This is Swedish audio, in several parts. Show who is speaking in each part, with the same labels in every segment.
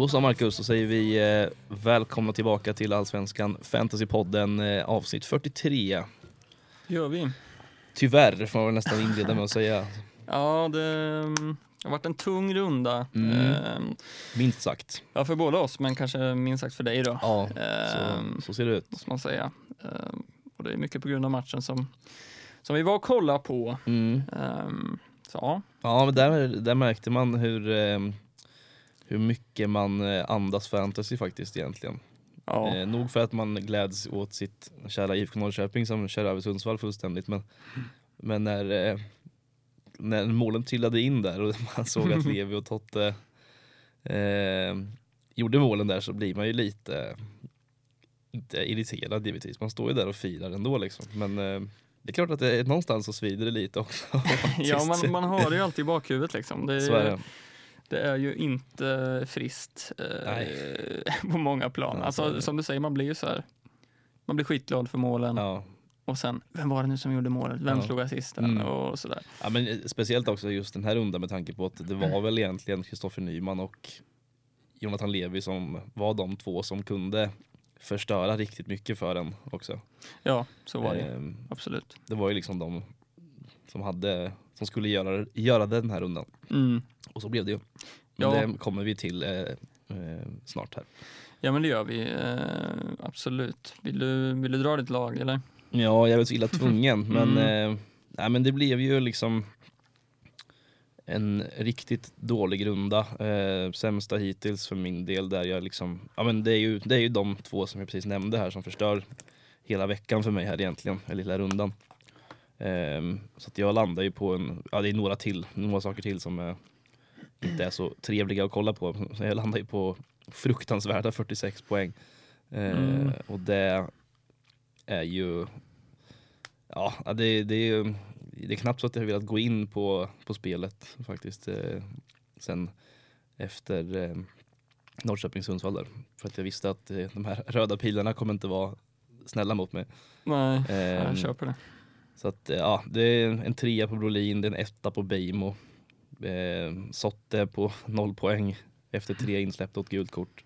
Speaker 1: Då så Marcus, så säger vi eh, välkomna tillbaka till Allsvenskan Fantasypodden eh, avsnitt 43.
Speaker 2: gör vi.
Speaker 1: Tyvärr får man väl nästan inleda med att säga,
Speaker 2: Ja, det mm, har varit en tung runda.
Speaker 1: Mm.
Speaker 2: Ehm,
Speaker 1: minst sagt.
Speaker 2: Ja, för båda oss, men kanske minst sagt för dig då.
Speaker 1: Ja,
Speaker 2: Ehm,
Speaker 1: så, så ser det ut.
Speaker 2: Måste man säga. Ehm, och det är mycket på grund av matchen som, som vi var och kollade på.
Speaker 1: Mm.
Speaker 2: Ehm, så ja,
Speaker 1: Ja, men där, där märkte man hur, eh, hur mycket man eh, andas fantasy faktiskt egentligen.
Speaker 2: ja.
Speaker 1: Eh, nog för att man gläds åt sitt kära IFK Norrköping som kör över Sundsvall fullständigt men, men när, eh, när målen trillade in där och man såg att Levi och Totte eh, gjorde målen där så blir man ju lite inte irriterad givetvis. Man står ju där och firar ändå liksom. Men eh, det är klart att det är, någonstans så svider det lite också.
Speaker 2: ja man, man har det ju alltid i bakhuvudet liksom. Det,
Speaker 1: Så är det.
Speaker 2: Det är ju inte friskt eh, på många plan.
Speaker 1: Nej,
Speaker 2: alltså, som du säger, man blir ju så här. Man blir skitglad för målen
Speaker 1: Ja.
Speaker 2: och sen, vem var det nu som gjorde målet? Vem
Speaker 1: Ja.
Speaker 2: slog assisten?
Speaker 1: Mm.
Speaker 2: Och sådär.
Speaker 1: Ja, men eh, speciellt också just den här rundan med tanke på att det var väl egentligen Kristoffer Nyman och Jonathan Levi som var de två som kunde förstöra riktigt mycket för en också.
Speaker 2: Ja, så var det.
Speaker 1: Ehm,
Speaker 2: Absolut.
Speaker 1: det var ju liksom de som hade som skulle göra, göra den här rundan.
Speaker 2: Mm.
Speaker 1: Och så blev det ju. Men
Speaker 2: Ja.
Speaker 1: det kommer vi till eh, eh, snart här.
Speaker 2: Ja men det gör vi, eh, absolut. Vill du, vill du dra ditt lag eller?
Speaker 1: Ja, jag är väl så illa tvungen men,
Speaker 2: Mm.
Speaker 1: eh, nej, men det blev ju liksom en riktigt dålig runda. Eh, sämsta hittills för min del där jag liksom, ja men det är ju, det är ju de två som jag precis nämnde här som förstör hela veckan för mig här egentligen, eller hela rundan. Ehm, så att jag landar ju på en, ja det är några till, några saker till som eh, inte är så trevliga att kolla på. Så jag landar ju på fruktansvärda 46 poäng. Eh,
Speaker 2: Mm.
Speaker 1: Och det är ju, ja det, det är ju, det är knappt så att jag har velat gå in på, på spelet faktiskt. Eh, sen efter eh, Norrköping-Sundsvall där. För att jag visste att de här röda pilarna kommer inte vara snälla mot mig.
Speaker 2: Nej,
Speaker 1: Ehm,
Speaker 2: jag köper det.
Speaker 1: Så att eh, ja, det är en trea på Brolin, det är en etta på Beijmo. Eh, Sotte på noll poäng efter tre insläppta åt gult kort.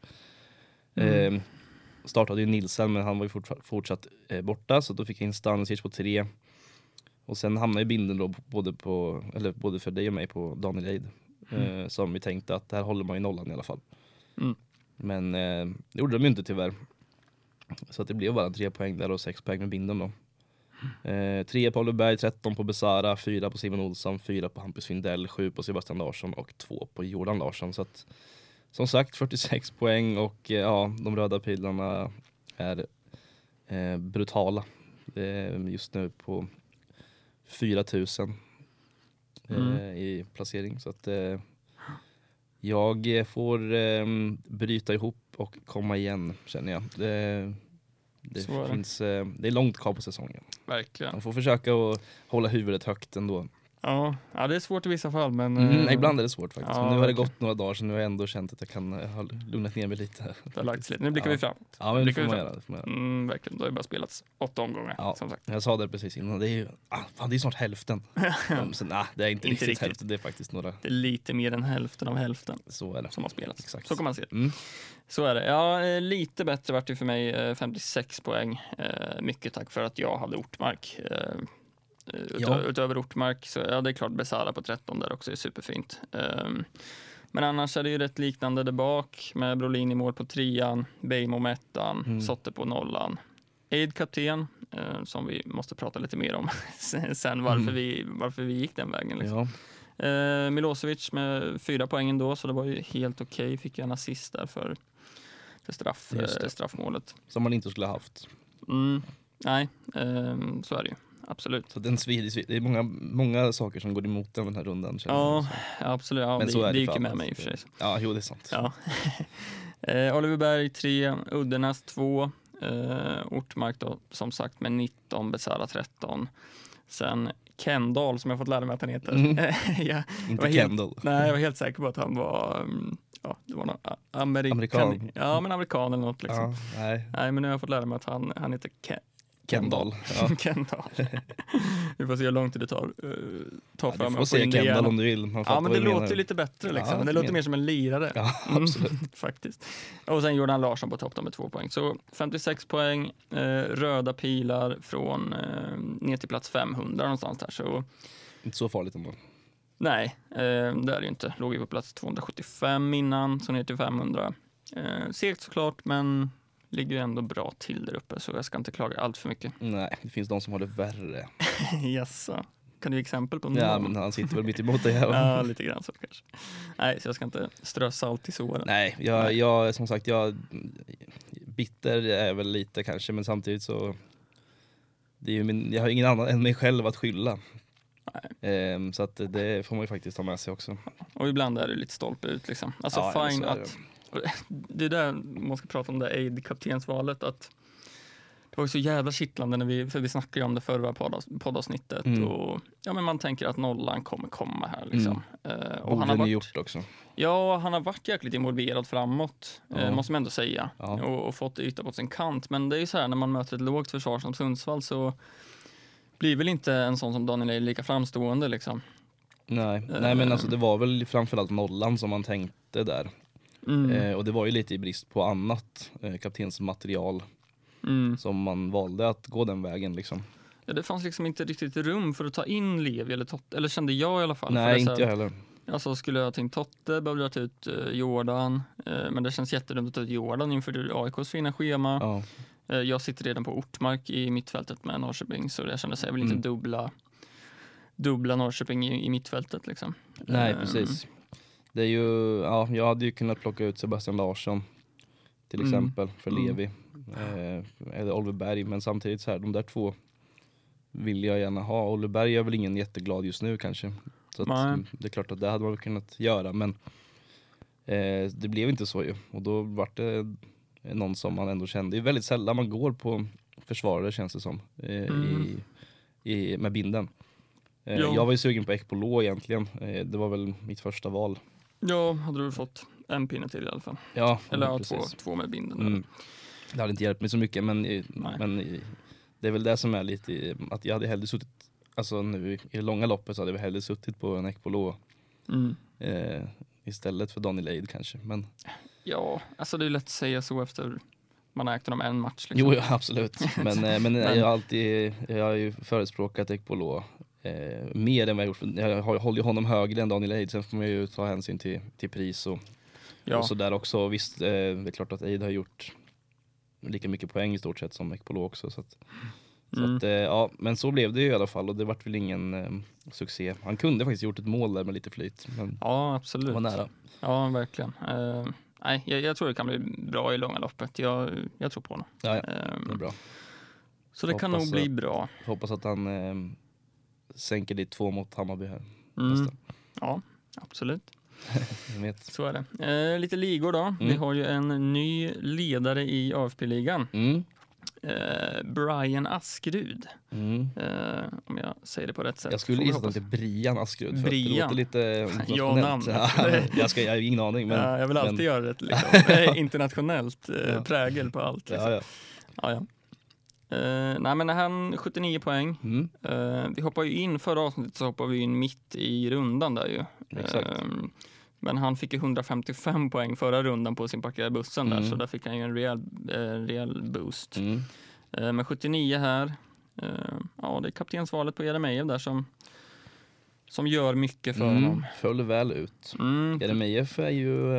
Speaker 2: Mm.
Speaker 1: Eh, startade ju Nilsen men han var ju fortfa- fortsatt eh, borta så då fick jag in Stanisic på tre. Och sen hamnade ju binden då både, på, eller både för dig och mig på Daniel Eid. Eh, som vi tänkte att där håller man ju nollan i alla fall.
Speaker 2: Mm.
Speaker 1: Men eh, det gjorde de ju inte tyvärr. Så att det blev bara tre poäng där och sex poäng med binden då. Eh, tre på Oliverberg, 13 på Besara, fyra på Simon Olsson, fyra på Hampus Findell, sju på Sebastian Larsson och två på Jordan Larsson. Så att, som sagt 46 poäng och eh, ja, de röda pilarna är eh, brutala. Det är just nu på 4000 eh,
Speaker 2: Mm.
Speaker 1: i placering. Så att eh, jag eh, får eh, bryta ihop och komma igen känner jag. Det, det,
Speaker 2: Så är det.
Speaker 1: finns, eh, det är långt kvar på säsongen.
Speaker 2: Verkligen.
Speaker 1: Man får försöka att hålla huvudet högt ändå.
Speaker 2: Ja, ja, det är svårt i vissa fall men
Speaker 1: Mm,
Speaker 2: eh,
Speaker 1: ibland är det svårt faktiskt.
Speaker 2: ja,
Speaker 1: men nu har det gått några dagar så nu har jag ändå känt att jag kan eh, ha lugnat ner mig lite.
Speaker 2: det har lagts lite. Nu blickar
Speaker 1: Ja.
Speaker 2: vi framåt.
Speaker 1: Ja men det
Speaker 2: Blickar
Speaker 1: får
Speaker 2: vi
Speaker 1: man göra. Det får man göra.
Speaker 2: Mm, verkligen, det har ju bara spelats åtta omgångar
Speaker 1: Ja.
Speaker 2: som sagt.
Speaker 1: Jag sa det precis innan, det är ju ah, fan, det är snart hälften. Så, nah, det är inte,
Speaker 2: Inte
Speaker 1: riktigt,
Speaker 2: riktigt.
Speaker 1: hälften, det är faktiskt några,
Speaker 2: Det är lite mer än hälften av hälften
Speaker 1: så är det.
Speaker 2: som har spelats.
Speaker 1: Exakt.
Speaker 2: Så kan man se det.
Speaker 1: Mm.
Speaker 2: Så är det. Ja, eh, lite bättre vart det för mig, eh, 56 poäng. Eh, Mycket tack för att jag hade Ortmark. Eh, Utö
Speaker 1: Ja.
Speaker 2: Utöver Ortmark så ja, det är klart Besara på 13 där också är superfint. Ehm, Men annars är det ju rätt liknande där bak med Brolin i mål på trean, Beijmo med ettan,
Speaker 1: Mm.
Speaker 2: Sotte på nollan. Eid kapten, eh, som vi måste prata lite mer om sen varför,
Speaker 1: Mm.
Speaker 2: vi, varför vi gick den vägen. Liksom.
Speaker 1: Ja.
Speaker 2: Eh, Milosevic med fyra poäng ändå, så det var ju helt okej. Fick ju en assist där för, för straff, eh, straffmålet.
Speaker 1: Som man inte skulle ha haft.
Speaker 2: Mm, nej, ehm, så är det ju. Absolut.
Speaker 1: Så den svider. Det är många, många saker som går emot den, den här rundan. jag.
Speaker 2: Ja, absolut. Ja,
Speaker 1: Men
Speaker 2: det,
Speaker 1: så är
Speaker 2: det
Speaker 1: det
Speaker 2: gick ju med
Speaker 1: alla,
Speaker 2: mig i och för sig.
Speaker 1: Ja, jo det är sant.
Speaker 2: Ja. eh, Oliver Berg 3, Uddenäs 2, eh, Ortmark då som sagt med 19, Besara 13. Sen Kendall som jag fått lära mig att han heter.
Speaker 1: Mm.
Speaker 2: ja,
Speaker 1: Inte
Speaker 2: helt-
Speaker 1: Kendall.
Speaker 2: nej, jag var helt säker på att han var, mm, ja, det var någon amerikan.
Speaker 1: Amerikan.
Speaker 2: Ja, men amerikan eller något liksom.
Speaker 1: Ja, nej.
Speaker 2: Nej, men nu har jag fått lära mig att han, han heter Ke-
Speaker 1: Kendall. Ja.
Speaker 2: Kendall. Vi får se hur lång tid det tar. Uh, ta
Speaker 1: Ja,
Speaker 2: för
Speaker 1: du får säga Kendall om du vill. Man
Speaker 2: Ja, men det låter
Speaker 1: menar.
Speaker 2: lite bättre liksom.
Speaker 1: Ja,
Speaker 2: det låter mer som en lirare.
Speaker 1: Ja,
Speaker 2: Mm,
Speaker 1: absolut.
Speaker 2: faktiskt. Och sen Jordan Larsson på topp med två poäng. Så 56 poäng, eh, röda pilar från eh, ner till plats 500 någonstans där. Så
Speaker 1: Inte så farligt ändå.
Speaker 2: nej, eh, det är det ju inte. Låg ju på plats 275 innan, så ner till 500. Eh, segt såklart, men ligger ju ändå bra till där uppe, så jag ska inte klaga allt för mycket.
Speaker 1: Nej, det finns de som har det värre.
Speaker 2: Jaså? Kan du ge exempel på
Speaker 1: Ja,
Speaker 2: någon?
Speaker 1: men han sitter väl mitt emot dig här.
Speaker 2: Ja, lite grann så kanske. Nej, så jag ska inte strö salt i såren.
Speaker 1: Nej, jag, jag, som sagt, jag bitter är väl lite kanske, men samtidigt så det är ju min, jag har ingen annan än mig själv att skylla. Ehm, så att det får man ju faktiskt ta med sig också.
Speaker 2: Och ibland är det lite stolpe ut liksom. Alltså
Speaker 1: Ja, ja,
Speaker 2: fine
Speaker 1: det.
Speaker 2: att... Det är där man ska prata om det aid-kaptensvalet att det var ju så jävla kittlande när vi, för vi snackade ju om det förra poddavsnittet
Speaker 1: Mm.
Speaker 2: och ja men man tänker att nollan kommer komma här liksom. Eh, och han har varit,
Speaker 1: gjort också.
Speaker 2: ja, han har varit jäkligt involverad framåt,
Speaker 1: Ja.
Speaker 2: eh, måste man ändå säga.
Speaker 1: Ja.
Speaker 2: Och, och fått yta på sin kant. Men det är ju så här när man möter ett lågt försvar som Sundsvall så blir väl inte en sån som Daniel är lika framstående liksom.
Speaker 1: Nej, nej men alltså det var väl framförallt nollan som man tänkte där.
Speaker 2: Mm.
Speaker 1: Eh, och det var ju lite i brist på annat eh, kaptensmaterial
Speaker 2: Mm.
Speaker 1: som man valde att gå den vägen liksom.
Speaker 2: Ja, det fanns liksom inte riktigt rum för att ta in Levi eller Totte, eller kände jag i alla fall. Det
Speaker 1: Nej, inte jag heller.
Speaker 2: Alltså skulle jag ha tänkt Totte behövde jag ta ut eh, Jordan, eh, men det känns jättedumt att ta ut Jordan inför AIKs fina schema.
Speaker 1: Ja.
Speaker 2: Eh, jag sitter redan på Ortmark i mittfältet med Norrköping, så jag kände att jag vill inte
Speaker 1: Mm.
Speaker 2: dubbla, dubbla Norrköping i, i mittfältet liksom.
Speaker 1: Nej,
Speaker 2: Ehm,
Speaker 1: precis. Det är ju, ja, jag hade ju kunnat plocka ut Sebastian Larsson till
Speaker 2: Mm.
Speaker 1: exempel för
Speaker 2: Mm.
Speaker 1: Levi. Eh, eller Oliver Berg, men samtidigt så här, de där två vill jag gärna ha. Oliver Berg är väl ingen jätteglad just nu kanske. Så att, det är klart att det hade man väl kunnat göra, men eh, det blev inte så ju. Och då var det någon som man ändå kände. Det är väldigt sällan man går på försvarare känns det som, eh,
Speaker 2: Mm.
Speaker 1: i, i, med binden. Eh,
Speaker 2: Ja.
Speaker 1: Jag var ju sugen på Ekpolo egentligen. Eh, det var väl mitt första val.
Speaker 2: Ja, hade du fått en pinne till i alla fall.
Speaker 1: Ja,
Speaker 2: Eller ja, två, två med binden.
Speaker 1: Mm. Det hade inte hjälpt mig så mycket men,
Speaker 2: Nej.
Speaker 1: men det är väl det som är lite att jag hade hellre suttit, alltså nu i det långa loppet så hade jag hellre suttit på en Ekpolo
Speaker 2: Mm.
Speaker 1: eh, istället för Daniel Eid kanske. Men
Speaker 2: Ja, alltså det är lätt att säga så efter man har ägt honom en match. Liksom.
Speaker 1: jo, ja, absolut. Men, eh, men,
Speaker 2: Men-
Speaker 1: jag har alltid, jag har ju förespråkat Ekpolo eh, mer än vad jag gjort. Jag håller ju honom högre än Daniel Eid, sen får man ju ta hänsyn till, till pris och,
Speaker 2: ja.
Speaker 1: och sådär också. Visst, eh, det är klart att Eid har gjort lika mycket poäng i stort sett som Ekpolo också. Så att, Så
Speaker 2: Mm.
Speaker 1: att, eh, ja, men så blev det ju i alla fall och det vart väl ingen eh, succé. Han kunde faktiskt gjort ett mål där med lite flyt, men
Speaker 2: ja, absolut.
Speaker 1: var nära.
Speaker 2: Ja, verkligen. Eh, nej, jag, jag tror det kan bli bra i långa loppet. Jag, jag tror på honom.
Speaker 1: Ja, ja,
Speaker 2: Eh,
Speaker 1: det är bra.
Speaker 2: så det kan
Speaker 1: Hoppas
Speaker 2: nog bli
Speaker 1: att-
Speaker 2: bra.
Speaker 1: Hoppas att han eh, sänker dit två mot Hammarby här.
Speaker 2: Mm. Ja, absolut. Så är det. Eh, lite ligor då. Vi
Speaker 1: Mm.
Speaker 2: har ju en ny ledare i AFP-ligan.
Speaker 1: Mm.
Speaker 2: Eh, Brian Askrud.
Speaker 1: Mm.
Speaker 2: Eh, om jag säger det på rätt sätt.
Speaker 1: Jag skulle
Speaker 2: vi
Speaker 1: gissa att han heter Brian Askrud för att det
Speaker 2: Brian.
Speaker 1: låter lite
Speaker 2: Ja.
Speaker 1: Ja, jag, ska, jag har ingen aning. Men,
Speaker 2: ja, jag vill alltid
Speaker 1: men,
Speaker 2: göra det liksom. internationellt eh,
Speaker 1: Ja.
Speaker 2: prägel på allt. Liksom.
Speaker 1: Ja, ja.
Speaker 2: Eh, nej, men han 79 poäng.
Speaker 1: Mm.
Speaker 2: Eh, vi hoppar ju in, förra avsnittet så hoppade vi in mitt i rundan där ju.
Speaker 1: Exakt.
Speaker 2: Eh, men han fick ju 155 poäng förra rundan på sin parkerade bussen där,
Speaker 1: Mm.
Speaker 2: så där fick han ju en rejäl, eh, rejäl boost.
Speaker 1: Mm.
Speaker 2: Men 79 här, ja det är kaptensvalet på Jeremejeff där som, som gör mycket för
Speaker 1: Mm.
Speaker 2: honom.
Speaker 1: Föll väl ut.
Speaker 2: Mm.
Speaker 1: Jeremejeff är ju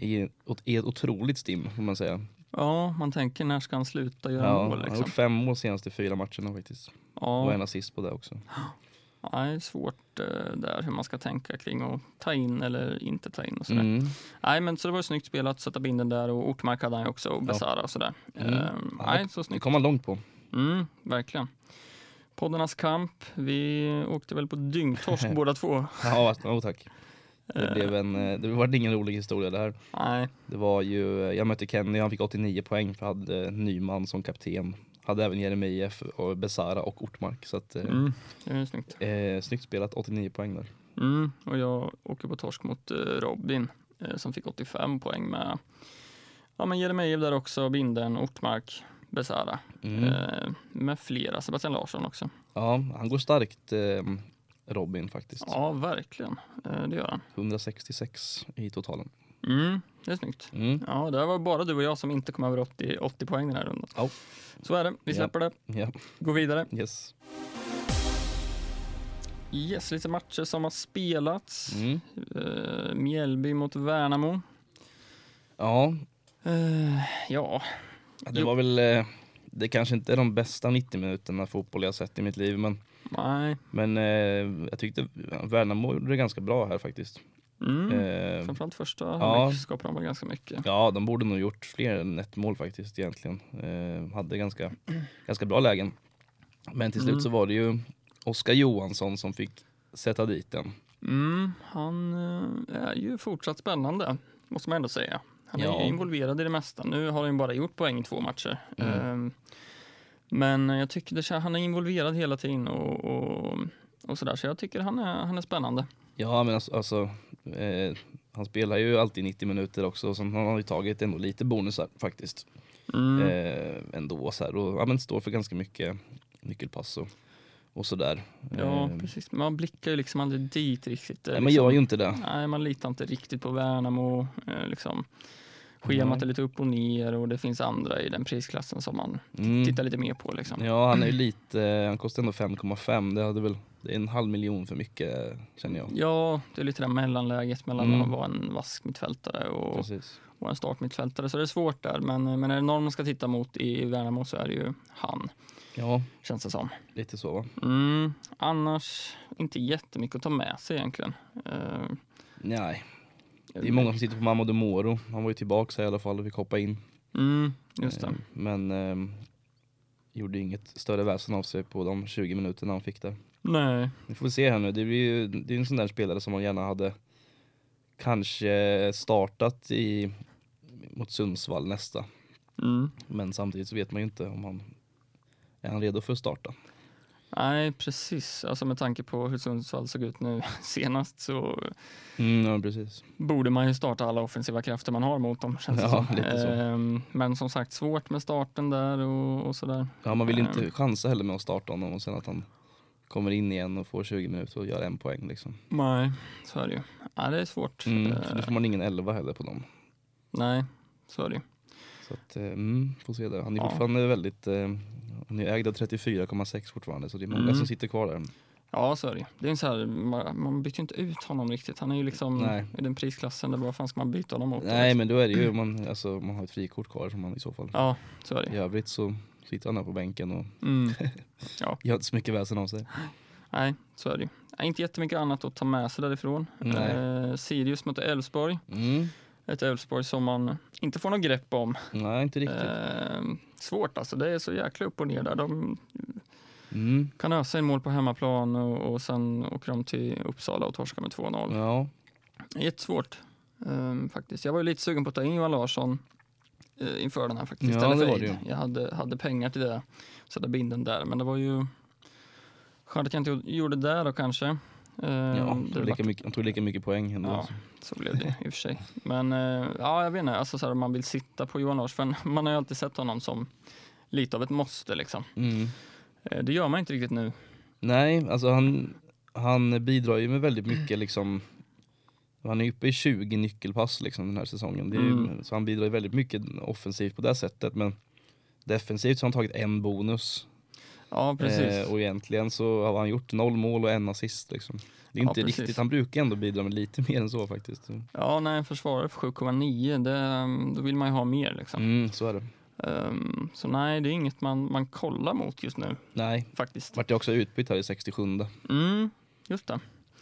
Speaker 1: i, i ett otroligt stim får man säga.
Speaker 2: Ja, man tänker när ska han sluta göra
Speaker 1: Ja,
Speaker 2: mål
Speaker 1: han har
Speaker 2: liksom.
Speaker 1: gjort fem mål senaste fyra matcherna faktiskt. Och
Speaker 2: Ja,
Speaker 1: en assist på det också.
Speaker 2: ja, det är svårt eh, där hur man ska tänka kring att ta in eller inte ta in och sådär.
Speaker 1: Mm.
Speaker 2: Nej, men så det var snyggt spelat, sätta binden där och Ortmark hade han ju också och Besara och sådär.
Speaker 1: Mm.
Speaker 2: Ehm,
Speaker 1: Ja,
Speaker 2: nej, så
Speaker 1: Det
Speaker 2: snyggt.
Speaker 1: kom han långt på.
Speaker 2: Mm, verkligen. Poddarnas kamp, vi åkte väl på dyngtorsk båda två.
Speaker 1: Ja, oh, tack. Det, blev en, eh, det var ingen rolig historia det här.
Speaker 2: Nej,
Speaker 1: Det var ju, jag mötte Kenny, han fick 89 poäng för hade Nyman som kapten. Hade även Jeremejeff och Besara och Ortmark. Så att, eh,
Speaker 2: mm, det är snyggt.
Speaker 1: eh, snyggt spelat, 89 poäng där.
Speaker 2: Mm, och jag åker på torsk mot eh, Robin eh, som fick 85 poäng med ja, men Jeremejeff där också, Binden, Ortmark. Besara.
Speaker 1: Mm.
Speaker 2: Eh, med flera, Sebastian Larsson också.
Speaker 1: Ja, han går starkt eh, Robin faktiskt.
Speaker 2: Ja, verkligen. Eh, det gör han.
Speaker 1: 166 i totalen.
Speaker 2: Mm, det är snyggt.
Speaker 1: Mm.
Speaker 2: Ja, det var bara du och jag som inte kom över 80, 80 poäng den här rundan.
Speaker 1: Ja.
Speaker 2: Så är det. Vi släpper det.
Speaker 1: Ja,
Speaker 2: Går vidare.
Speaker 1: yes.
Speaker 2: Yes, lite matcher som har spelats.
Speaker 1: Mm.
Speaker 2: Eh, Mjällby mot Värnamo.
Speaker 1: Ja,
Speaker 2: Eh, ja,
Speaker 1: det var väl... Det kanske inte är de bästa 90 minuterna fotboll jag sett i mitt liv, men,
Speaker 2: nej.
Speaker 1: men eh, jag tyckte Värnamo gjorde det ganska bra här faktiskt.
Speaker 2: Mm.
Speaker 1: Eh,
Speaker 2: Framförallt första
Speaker 1: ja.
Speaker 2: skapade de ganska mycket.
Speaker 1: ja, de borde nog gjort fler än ett mål faktiskt egentligen. Eh, hade ganska, ganska bra lägen. Men till slut
Speaker 2: Mm.
Speaker 1: så var det ju Oskar Johansson som fick sätta dit den.
Speaker 2: Mm, han eh, är ju fortsatt spännande, måste man ändå säga. Han är
Speaker 1: Ja.
Speaker 2: involverad i det mesta. Nu har han bara gjort poäng i två matcher.
Speaker 1: Mm.
Speaker 2: Eh, men jag tycker det, han är involverad hela tiden och, och, och sådär. Så jag tycker han är, han är spännande.
Speaker 1: Ja men alltså, alltså eh, han spelar ju alltid 90 minuter också så han har ju tagit ändå lite bonusar faktiskt.
Speaker 2: Mm.
Speaker 1: Eh, ändå så här och ja, men står för ganska mycket nyckelpass och, och sådär.
Speaker 2: Ja,
Speaker 1: Eh,
Speaker 2: precis. Man blickar ju liksom aldrig dit riktigt. Är
Speaker 1: nej, man
Speaker 2: liksom,
Speaker 1: gör ju inte det.
Speaker 2: Nej, man litar inte riktigt på Värnamo. Eh, liksom. Schemat är lite upp och ner och det finns andra i den prisklassen som man
Speaker 1: Mm.
Speaker 2: tittar lite mer på. Liksom.
Speaker 1: Ja han är ju lite, han kostar ändå 5,5 det hade väl, det är en halv miljon för mycket känner jag.
Speaker 2: Ja, det är lite det mellanläget mellan
Speaker 1: Mm.
Speaker 2: att vara en vask mittfältare och,
Speaker 1: Precis.
Speaker 2: och en startmittfältare. Så det är svårt där. Men, men är det någon man ska titta mot i Värnamo så är det ju han,
Speaker 1: Ja,
Speaker 2: känns det som.
Speaker 1: lite så va.
Speaker 2: Mm, annars inte jättemycket att ta med sig egentligen. Eh,
Speaker 1: Nej, det är många som sitter på Mamadou Moro. Han var ju tillbaka i alla fall och fick hoppa in.
Speaker 2: Mm, just det.
Speaker 1: Eh, Men eh, gjorde inget större väsen av sig på de 20 minuterna han fick där.
Speaker 2: Nej,
Speaker 1: Vi får se här nu, det, blir ju, det är en sån där spelare som man gärna hade kanske startat i, mot Sundsvall nästa.
Speaker 2: mm.
Speaker 1: Men samtidigt så vet man ju inte om han är han redo för att starta.
Speaker 2: Nej, precis. Alltså med tanke på hur Sundsvall såg ut nu senast så
Speaker 1: Mm, ja, precis.
Speaker 2: borde man ju starta alla offensiva krafter man har mot dem. Känns
Speaker 1: Ja,
Speaker 2: som.
Speaker 1: lite så.
Speaker 2: Ehm, Men som sagt, svårt med starten där och, och sådär.
Speaker 1: Ja, man vill
Speaker 2: Ehm.
Speaker 1: inte chansa heller med att starta honom och sen att han kommer in igen och får 20 minuter och gör en poäng liksom.
Speaker 2: Nej, så är det ju. Ja, det är svårt.
Speaker 1: Mm,
Speaker 2: Eh,
Speaker 1: så nu får man ingen 11 heller på dem.
Speaker 2: Nej, så är det ju.
Speaker 1: Så att, eh, mm, får se där. Han är
Speaker 2: Ja.
Speaker 1: fortfarande väldigt, eh, han är ägd av 34,6 fortfarande så det är många
Speaker 2: Mm.
Speaker 1: som sitter kvar där.
Speaker 2: Ja, så är det. Det är en så här, man, man byter ju inte ut honom riktigt. Han är ju liksom
Speaker 1: Nej.
Speaker 2: i den prisklassen där vad fan ska man byta honom mot?
Speaker 1: Nej men då är det ju, man, alltså, man har ett frikort kvar som man i så fall.
Speaker 2: Ja, så är det
Speaker 1: I övrigt så sitter han där på bänken och
Speaker 2: Mm.
Speaker 1: gör inte så mycket väsen av sig.
Speaker 2: Nej, så är det ju. Inte jättemycket annat att ta med sig därifrån. Eh, Sirius mot Elfsborg.
Speaker 1: Mm.
Speaker 2: Ett Elfsborg som man inte får något grepp om.
Speaker 1: Nej inte riktigt.
Speaker 2: Eh, svårt alltså, det är så jäkla upp och ner där. De
Speaker 1: Mm.
Speaker 2: kan ösa in mål på hemmaplan och, och sen åker de till Uppsala och torskar med 2-0.
Speaker 1: Ja.
Speaker 2: Jättesvårt eh, faktiskt. Jag var ju lite sugen på att ta in Johan Larsson eh, inför den här faktiskt.
Speaker 1: Ja, det var det
Speaker 2: Eid. Jag hade, hade pengar till det, sätta binden där. Men det var ju skönt att jag inte gjorde det då kanske. Eh,
Speaker 1: ja.
Speaker 2: det
Speaker 1: Han tog lika mycket, han tog lika mycket poäng ändå.
Speaker 2: Ja, så blev det i och för sig. Men eh, ja, jag vet inte, alltså, så här, man vill sitta på Johan Larsson, man har ju alltid sett honom som lite av ett måste liksom.
Speaker 1: Mm.
Speaker 2: Eh, det gör man inte riktigt nu.
Speaker 1: Nej, alltså han, han bidrar ju med väldigt mycket liksom han är uppe i 20 nyckelpass liksom den här säsongen. Ju-
Speaker 2: Mm.
Speaker 1: Så han bidrar ju väldigt mycket offensivt på det sättet men defensivt så har han tagit en bonus.
Speaker 2: Ja, precis.
Speaker 1: Eh, och egentligen så har han gjort noll mål och en assist liksom. Det är
Speaker 2: Ja,
Speaker 1: inte
Speaker 2: precis.
Speaker 1: riktigt, han brukar ändå bidra med lite mer än så faktiskt.
Speaker 2: Ja, nej, försvarare för 7,9, det, mm, då vill man ju ha mer liksom.
Speaker 1: Mm, så är det.
Speaker 2: Ehm, så nej, det är inget man, man kollar mot just nu
Speaker 1: Nej,
Speaker 2: faktiskt.
Speaker 1: vart jag också utbytt här i 67
Speaker 2: Mm, just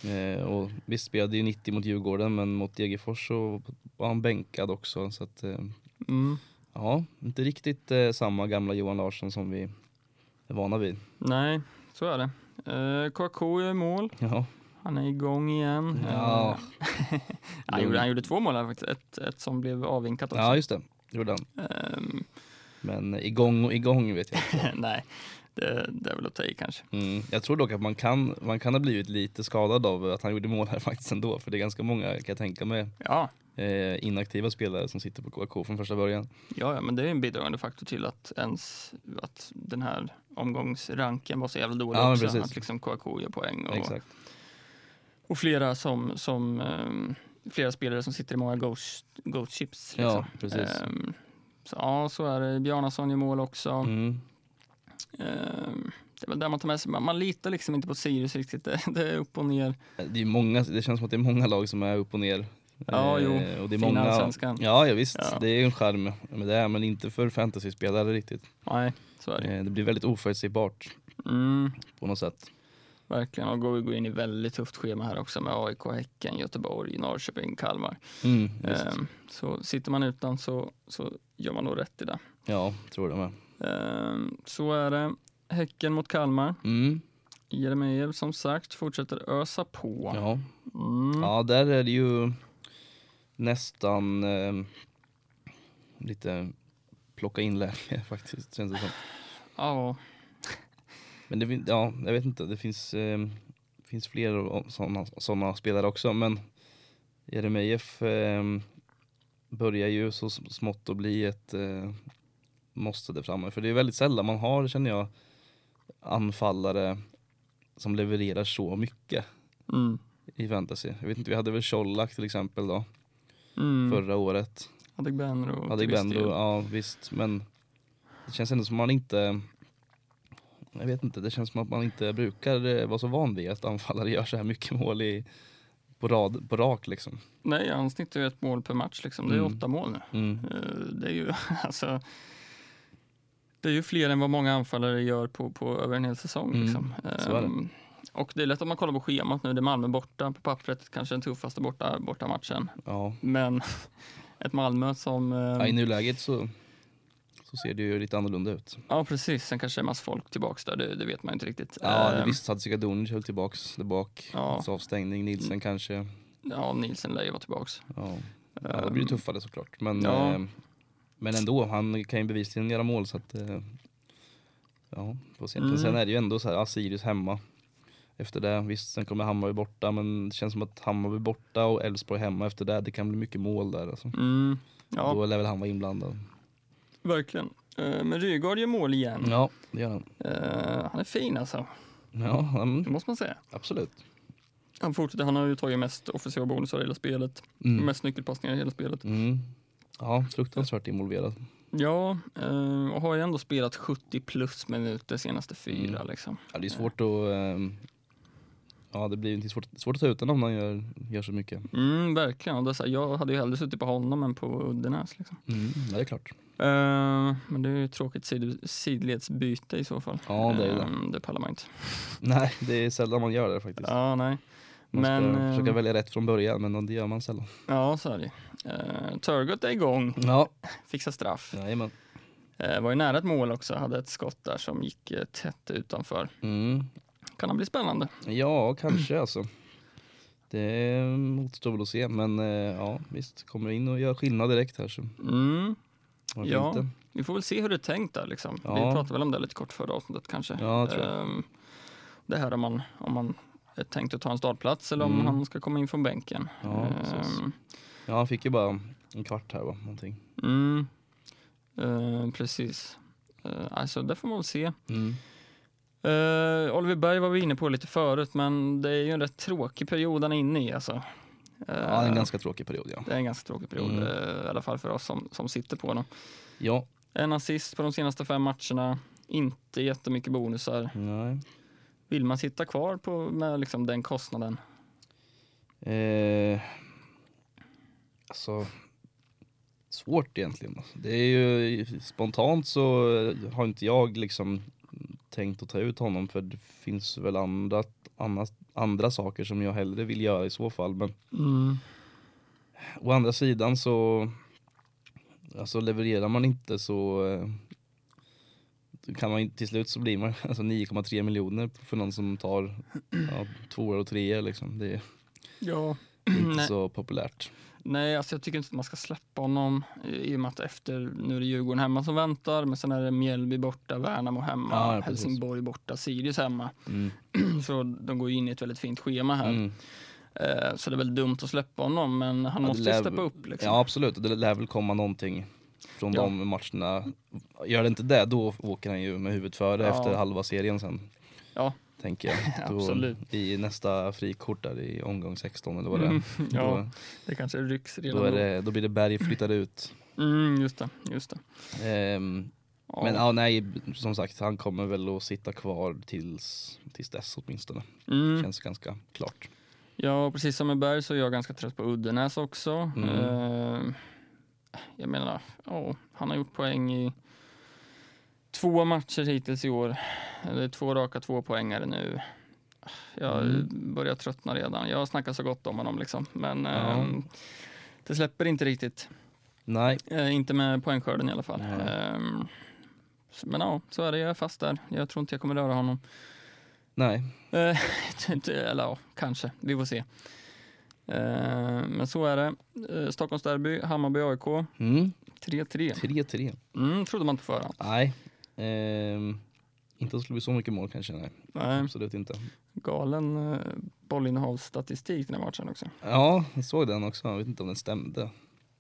Speaker 2: det.
Speaker 1: eh, och visst spelade ju 90 mot Djurgården men mot Degerfors så var han bänkad också så att eh,
Speaker 2: Mm,
Speaker 1: Ja, inte riktigt eh, samma gamla Johan Larsson som vi är vana vid.
Speaker 2: nej, så är det. Uh, Kouakou är i mål.
Speaker 1: Ja,
Speaker 2: Han är igång igen.
Speaker 1: ja,
Speaker 2: Eh, han, gjorde, han gjorde två mål här faktiskt. Ett, ett som blev avvinkat också.
Speaker 1: ja just det. Gjorde han.
Speaker 2: Ehm,
Speaker 1: Men igång och igång vet jag inte.
Speaker 2: nej, det, det är väl att ta i kanske.
Speaker 1: Mm. Jag tror dock att man kan, man kan ha blivit lite skadad av att han gjorde mål här faktiskt ändå. För det är ganska många kan jag tänka mig
Speaker 2: Ja,
Speaker 1: eh, inaktiva spelare som sitter på KK från första början.
Speaker 2: Ja, ja, men det är en bidragande faktor till att ens att den här omgångsranken var så jävla dålig
Speaker 1: Ja,
Speaker 2: också.
Speaker 1: precis.
Speaker 2: Att liksom KK gör poäng och,
Speaker 1: Exakt.
Speaker 2: och flera som, som ehm, flera spelare som sitter i många ghost, ghost chips. Liksom.
Speaker 1: Ja, precis.
Speaker 2: Ehm, så, ja, så är det. Bjarnason gör mål också.
Speaker 1: Mm.
Speaker 2: Ehm, det är där man tar med sig. Man, man litar liksom inte på Sirius riktigt. Det, det är upp och ner.
Speaker 1: Det, är många, det känns som att det är många lag som är upp och ner.
Speaker 2: Ja, jo.
Speaker 1: Eh, och det är
Speaker 2: Fina
Speaker 1: många,
Speaker 2: allsvenskan.
Speaker 1: Ja, ja visst.
Speaker 2: Ja.
Speaker 1: Det är ju en charm med det, men inte för fantasyspelare riktigt.
Speaker 2: Nej, så är det.
Speaker 1: Eh, det blir väldigt oförutsägbart
Speaker 2: Mm,
Speaker 1: på något sätt.
Speaker 2: verkligen. Och går, går in i väldigt tufft schema här också med AIK, Häcken, Göteborg, Norrköping, Kalmar.
Speaker 1: Mm.
Speaker 2: Ehm, så sitter man utan så, så gör man nog rätt i det.
Speaker 1: Ja, tror det med.
Speaker 2: Ehm, så är det. Häcken mot Kalmar.
Speaker 1: Mm,
Speaker 2: Jeremejeff som sagt fortsätter ösa på.
Speaker 1: ja.
Speaker 2: Mm.
Speaker 1: ja, där är det ju nästan eh, lite plocka in läge faktiskt, känns det som.
Speaker 2: Ja,
Speaker 1: Men det, ja, jag vet inte, det finns, eh, finns fler sådana såna spelare också, men Jeremejeff eh, börjar ju så sm- smått att bli ett eh, måste där framme. För det är väldigt sällan man har, känner jag, anfallare som levererar så mycket
Speaker 2: mm.
Speaker 1: i fantasy. Jag vet inte, vi hade väl Colak till exempel då,
Speaker 2: Mm.
Speaker 1: förra året.
Speaker 2: Adegbenro. del.
Speaker 1: ja visst, men det känns ändå som man inte jag vet inte, det känns som att man inte brukar vara så van vid att anfallare gör så här mycket mål i, på, rad, på rak liksom.
Speaker 2: Nej, han snittar ju ett mål per match liksom. Det är
Speaker 1: Mm.
Speaker 2: åtta mål nu.
Speaker 1: Mm.
Speaker 2: Eh, Det är ju alltså det är ju fler än vad många anfallare gör på, på över en hel säsong.
Speaker 1: Mm,
Speaker 2: Liksom.
Speaker 1: så är det.
Speaker 2: Ehm, Och det är lätt om man kollar på schemat nu. Det är Malmö borta på pappret, kanske den tuffaste borta, borta matchen.
Speaker 1: Ja.
Speaker 2: Men ett Malmö som... eh,
Speaker 1: ja, i nuläget så, så ser det ju lite annorlunda ut.
Speaker 2: Ja, precis. Sen kanske det är massa folk tillbaks där, det, det vet man inte riktigt.
Speaker 1: Ja, det
Speaker 2: Ehm,
Speaker 1: visst hade Sikadunic höll tillbaks där bak.
Speaker 2: Ja.
Speaker 1: Så avstängning, Nilsen kanske.
Speaker 2: Ja, Nielsen lär ju vara tillbaks.
Speaker 1: Ja. ja, det blir
Speaker 2: Ehm,
Speaker 1: tuffare såklart. Men,
Speaker 2: Ja.
Speaker 1: eh, men ändå, han kan ju bevisligen göra mål så att eh, Ja, får se.
Speaker 2: Mm.
Speaker 1: Sen är det ju ändå så här, Asirius hemma. Efter det, visst sen kommer Hammarby borta men det känns som att Hammarby borta och Elfsborg hemma efter det, det kan bli mycket mål där alltså.
Speaker 2: Mm, ja,
Speaker 1: Då lär väl han vara inblandad.
Speaker 2: verkligen. Eh, Men Rygaard gör mål igen.
Speaker 1: Ja, det gör han.
Speaker 2: Eh, han är fin alltså,
Speaker 1: Ja,
Speaker 2: det
Speaker 1: mm,
Speaker 2: måste man säga.
Speaker 1: absolut.
Speaker 2: Han fortsätter, han har ju tagit mest offensiva bonusar i hela spelet.
Speaker 1: Mm.
Speaker 2: Mest nyckelpassningar i hela spelet.
Speaker 1: Mm. Ja, fruktansvärt involverad.
Speaker 2: Ja, eh, och har ju ändå spelat 70 plus minuter senaste fyra
Speaker 1: Mm.
Speaker 2: liksom.
Speaker 1: Ja, det är svårt att... Ja, det blir inte svårt, svårt att ta ut honom när han gör, gör så mycket.
Speaker 2: Mm, verkligen. Och det så här, jag hade ju hellre suttit på honom än på Uddenäs. Liksom.
Speaker 1: Mm, det är klart.
Speaker 2: Eh, men det är ju ett tråkigt sid sidledsbyte i så fall.
Speaker 1: Ja, det är det.
Speaker 2: Eh, det pallar man inte.
Speaker 1: Nej, det är sällan man gör det faktiskt.
Speaker 2: Ja, nej.
Speaker 1: Man ska
Speaker 2: men, eh,
Speaker 1: försöka välja rätt från början, men det gör man sällan.
Speaker 2: Ja, så är det uh, Turgut är igång,
Speaker 1: Ja,
Speaker 2: fixar straff.
Speaker 1: jajamän.
Speaker 2: Uh, var ju nära ett mål också, hade ett skott där som gick uh, tätt utanför.
Speaker 1: Mm.
Speaker 2: Kan det bli spännande?
Speaker 1: Ja, kanske alltså. Det återstår väl att se, men eh, ja visst, kommer in och gör skillnad direkt här så
Speaker 2: Mm. Ja.
Speaker 1: inte?
Speaker 2: Vi får väl se hur det är tänkt där liksom.
Speaker 1: Ja.
Speaker 2: Vi pratade väl om det lite kort förra avsnittet kanske.
Speaker 1: Ja, jag tror jag.
Speaker 2: Ehm, det här om man, om man är tänkt att ta en startplats eller om
Speaker 1: Mm.
Speaker 2: han ska komma in från bänken.
Speaker 1: Ja.
Speaker 2: Ehm,
Speaker 1: Ja, han fick ju bara en kvart här va, någonting.
Speaker 2: Mm. Ehm, precis. Uh, alltså det får man väl se.
Speaker 1: Mm.
Speaker 2: Uh, Oliver Berg var vi inne på lite förut, men det är ju en rätt tråkig period han är inne i. Alltså.
Speaker 1: Ja, det är en
Speaker 2: Eh,
Speaker 1: ganska tråkig period ja.
Speaker 2: det är en ganska tråkig period,
Speaker 1: Mm.
Speaker 2: eh, i alla fall för oss som, som sitter på honom.
Speaker 1: Ja,
Speaker 2: En assist på de senaste fem matcherna, inte jättemycket bonusar.
Speaker 1: nej.
Speaker 2: Vill man sitta kvar på, med liksom den kostnaden?
Speaker 1: Eh, alltså, svårt egentligen. Det är ju spontant så har inte jag liksom tänkt att ta ut honom för det finns väl andra, andra, andra saker som jag hellre vill göra i så fall. Men å andra sidan så alltså levererar man inte så eh, kan man till slut så blir man alltså 9,3 miljoner för någon som tar ja, tvåor och treor liksom. Det
Speaker 2: Ja.
Speaker 1: Inte så populärt.
Speaker 2: Nej, alltså jag tycker inte att man ska släppa honom i i och med att efter, nu är det Djurgården hemma som väntar, men sen är det Mjällby borta, Värnamo hemma,
Speaker 1: Ja, ja.
Speaker 2: Helsingborg borta, Sirius hemma.
Speaker 1: Mm.
Speaker 2: Så de går in i ett väldigt fint schema här.
Speaker 1: Mm.
Speaker 2: Eh, så det är väl dumt att släppa honom, men han
Speaker 1: Ja,
Speaker 2: måste ju
Speaker 1: lär-
Speaker 2: steppa upp. Liksom.
Speaker 1: Ja absolut, det lär väl komma någonting från
Speaker 2: Ja.
Speaker 1: de matcherna. Gör det inte det, då åker han ju med huvudet före efter halva serien sen.
Speaker 2: Ja.
Speaker 1: Tänker jag. Då,
Speaker 2: Absolut.
Speaker 1: I nästa frikort där i omgång 16 eller vad det är.
Speaker 2: Mm, ja,
Speaker 1: Då,
Speaker 2: det kanske rycks redan
Speaker 1: då, är det, då blir det Berg flyttad ut.
Speaker 2: Mm, just det, just det.
Speaker 1: Ehm,
Speaker 2: Ja.
Speaker 1: Men ja, nej, som sagt, han kommer väl att sitta kvar tills, tills dess åtminstone.
Speaker 2: mm.
Speaker 1: Känns ganska klart.
Speaker 2: Ja, precis som med Berg så är jag ganska trött på Uddenäs också.
Speaker 1: Mm.
Speaker 2: Eh, jag menar, ja, han har gjort poäng i två matcher hittills i år. Eller två raka tvåpoängare nu. Jag
Speaker 1: Mm.
Speaker 2: börjar tröttna redan. Jag har snackat så gott om honom liksom. Men
Speaker 1: Ja.
Speaker 2: eh, det släpper inte riktigt.
Speaker 1: Nej,
Speaker 2: Eh, inte med poängskörden i alla fall. Ehm, så- men ja, så är det. Jag är fast där. Jag tror inte jag kommer röra honom.
Speaker 1: nej.
Speaker 2: Eh, Eller ja, kanske. Vi får se. Eh, Men så är det. Eh, Stockholmsderby, Hammarby-AIK.
Speaker 1: Mm,
Speaker 2: 3-3.
Speaker 1: 3-3.
Speaker 2: Mm, trodde man inte på förhand.
Speaker 1: Nej. Ehm, inte att det skulle bli så mycket mål kanske, nej.
Speaker 2: Nej,
Speaker 1: Absolut inte.
Speaker 2: galen eh, bollinnehavsstatistik den här matchen också.
Speaker 1: Ja, jag såg den också. Jag vet inte om den stämde.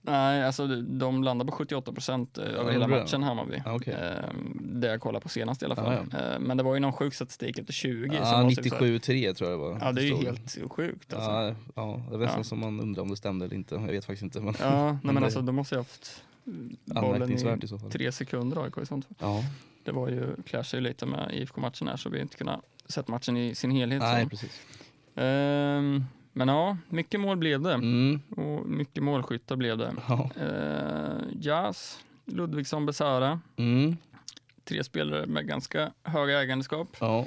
Speaker 2: Nej, alltså de landar på 78 procent över
Speaker 1: Ja,
Speaker 2: hela matchen, Hammarby.
Speaker 1: Ja, okej.
Speaker 2: Eh, Det jag kollade på senast i alla fall.
Speaker 1: Ja,
Speaker 2: Eh, Men det var ju någon sjuk statistik efter 20.
Speaker 1: Ja,
Speaker 2: som måste vi säga.
Speaker 1: 97-3 tror jag det var.
Speaker 2: Ja, det är ju helt sjukt alltså.
Speaker 1: Ja, ja, det är nästan
Speaker 2: Ja.
Speaker 1: som man undrar om det stämde eller inte. Jag vet faktiskt inte. Men
Speaker 2: Ja, nej,
Speaker 1: Men
Speaker 2: alltså de måste ju haft bollen
Speaker 1: anmärkningsvärt
Speaker 2: i
Speaker 1: i
Speaker 2: tre sekunder AIK i sånt fall.
Speaker 1: Ja,
Speaker 2: Det var ju, clashar ju lite med IFK-matchen här så vi inte kunnat sett matchen i sin helhet.
Speaker 1: nej precis.
Speaker 2: Ehm, men ja, mycket mål blev det.
Speaker 1: Mm,
Speaker 2: Och mycket målskyttar blev det.
Speaker 1: ja.
Speaker 2: Uh, Jas, Ludvigsson, Besara.
Speaker 1: Mm,
Speaker 2: Tre spelare med ganska höga ägandeskap.
Speaker 1: ja.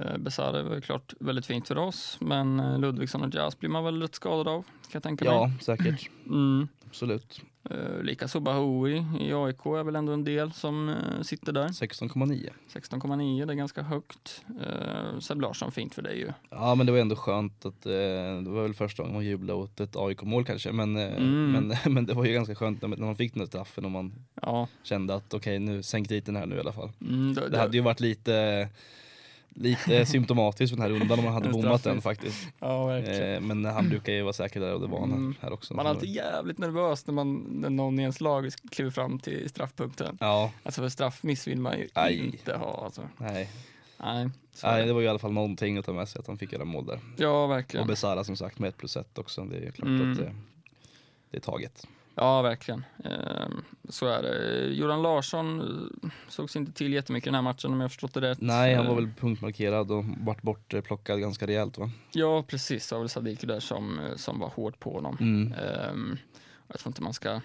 Speaker 2: Uh, Besara var ju klart väldigt fint för oss, men eh, Ludvigsson och Jas blir man väl rätt skadad av, kan jag tänka mig.
Speaker 1: ja, säkert.
Speaker 2: Mm.
Speaker 1: Absolut.
Speaker 2: Uh, Likaså Bahoui i AIK är väl ändå en del som eh, sitter där.
Speaker 1: 16,9.
Speaker 2: 16,9, det är ganska högt. Uh, Seb Larsson, fint för dig ju.
Speaker 1: Ja men det var ändå skönt att eh, det var väl första gången man jublade åt ett AIK-mål kanske men, eh,
Speaker 2: Mm.
Speaker 1: men, men det var ju ganska skönt när, man fick den där straffen och man
Speaker 2: Ja,
Speaker 1: kände att okej nu sänk dit den här nu i alla fall.
Speaker 2: mm, det,
Speaker 1: Det hade ju varit lite, lite symptomatiskt för den här rundan om man hade bommat den faktiskt.
Speaker 2: ja verkligen.
Speaker 1: Eh, men han brukar ju vara säker där och det var han
Speaker 2: Mm.
Speaker 1: här också.
Speaker 2: Man är alltid jävligt nervös när, man, när någon i ens lag kliver fram till straffpunkten.
Speaker 1: Ja,
Speaker 2: Alltså för straffmiss vill man ju
Speaker 1: Aj.
Speaker 2: inte ha. Alltså.
Speaker 1: nej.
Speaker 2: Nej,
Speaker 1: nej.
Speaker 2: det.
Speaker 1: Var ju i alla fall någonting att ta med sig att han fick göra mål där.
Speaker 2: Ja,
Speaker 1: Och
Speaker 2: verkligen.
Speaker 1: Besara som sagt med ett plus ett också. Det är klart
Speaker 2: Mm.
Speaker 1: att det, det är taget.
Speaker 2: Ja, verkligen. Ehm, så är det. Joran Larsson eh, sågs inte till jättemycket i den här matchen om jag förstått det rätt.
Speaker 1: Nej, han var
Speaker 2: Eh,
Speaker 1: väl punktmarkerad och vart bortplockad ganska rejält va?
Speaker 2: Ja, precis. Det var väl Sadiku där som, eh, som var hårt på honom.
Speaker 1: Mm.
Speaker 2: Ehm, jag tror inte man ska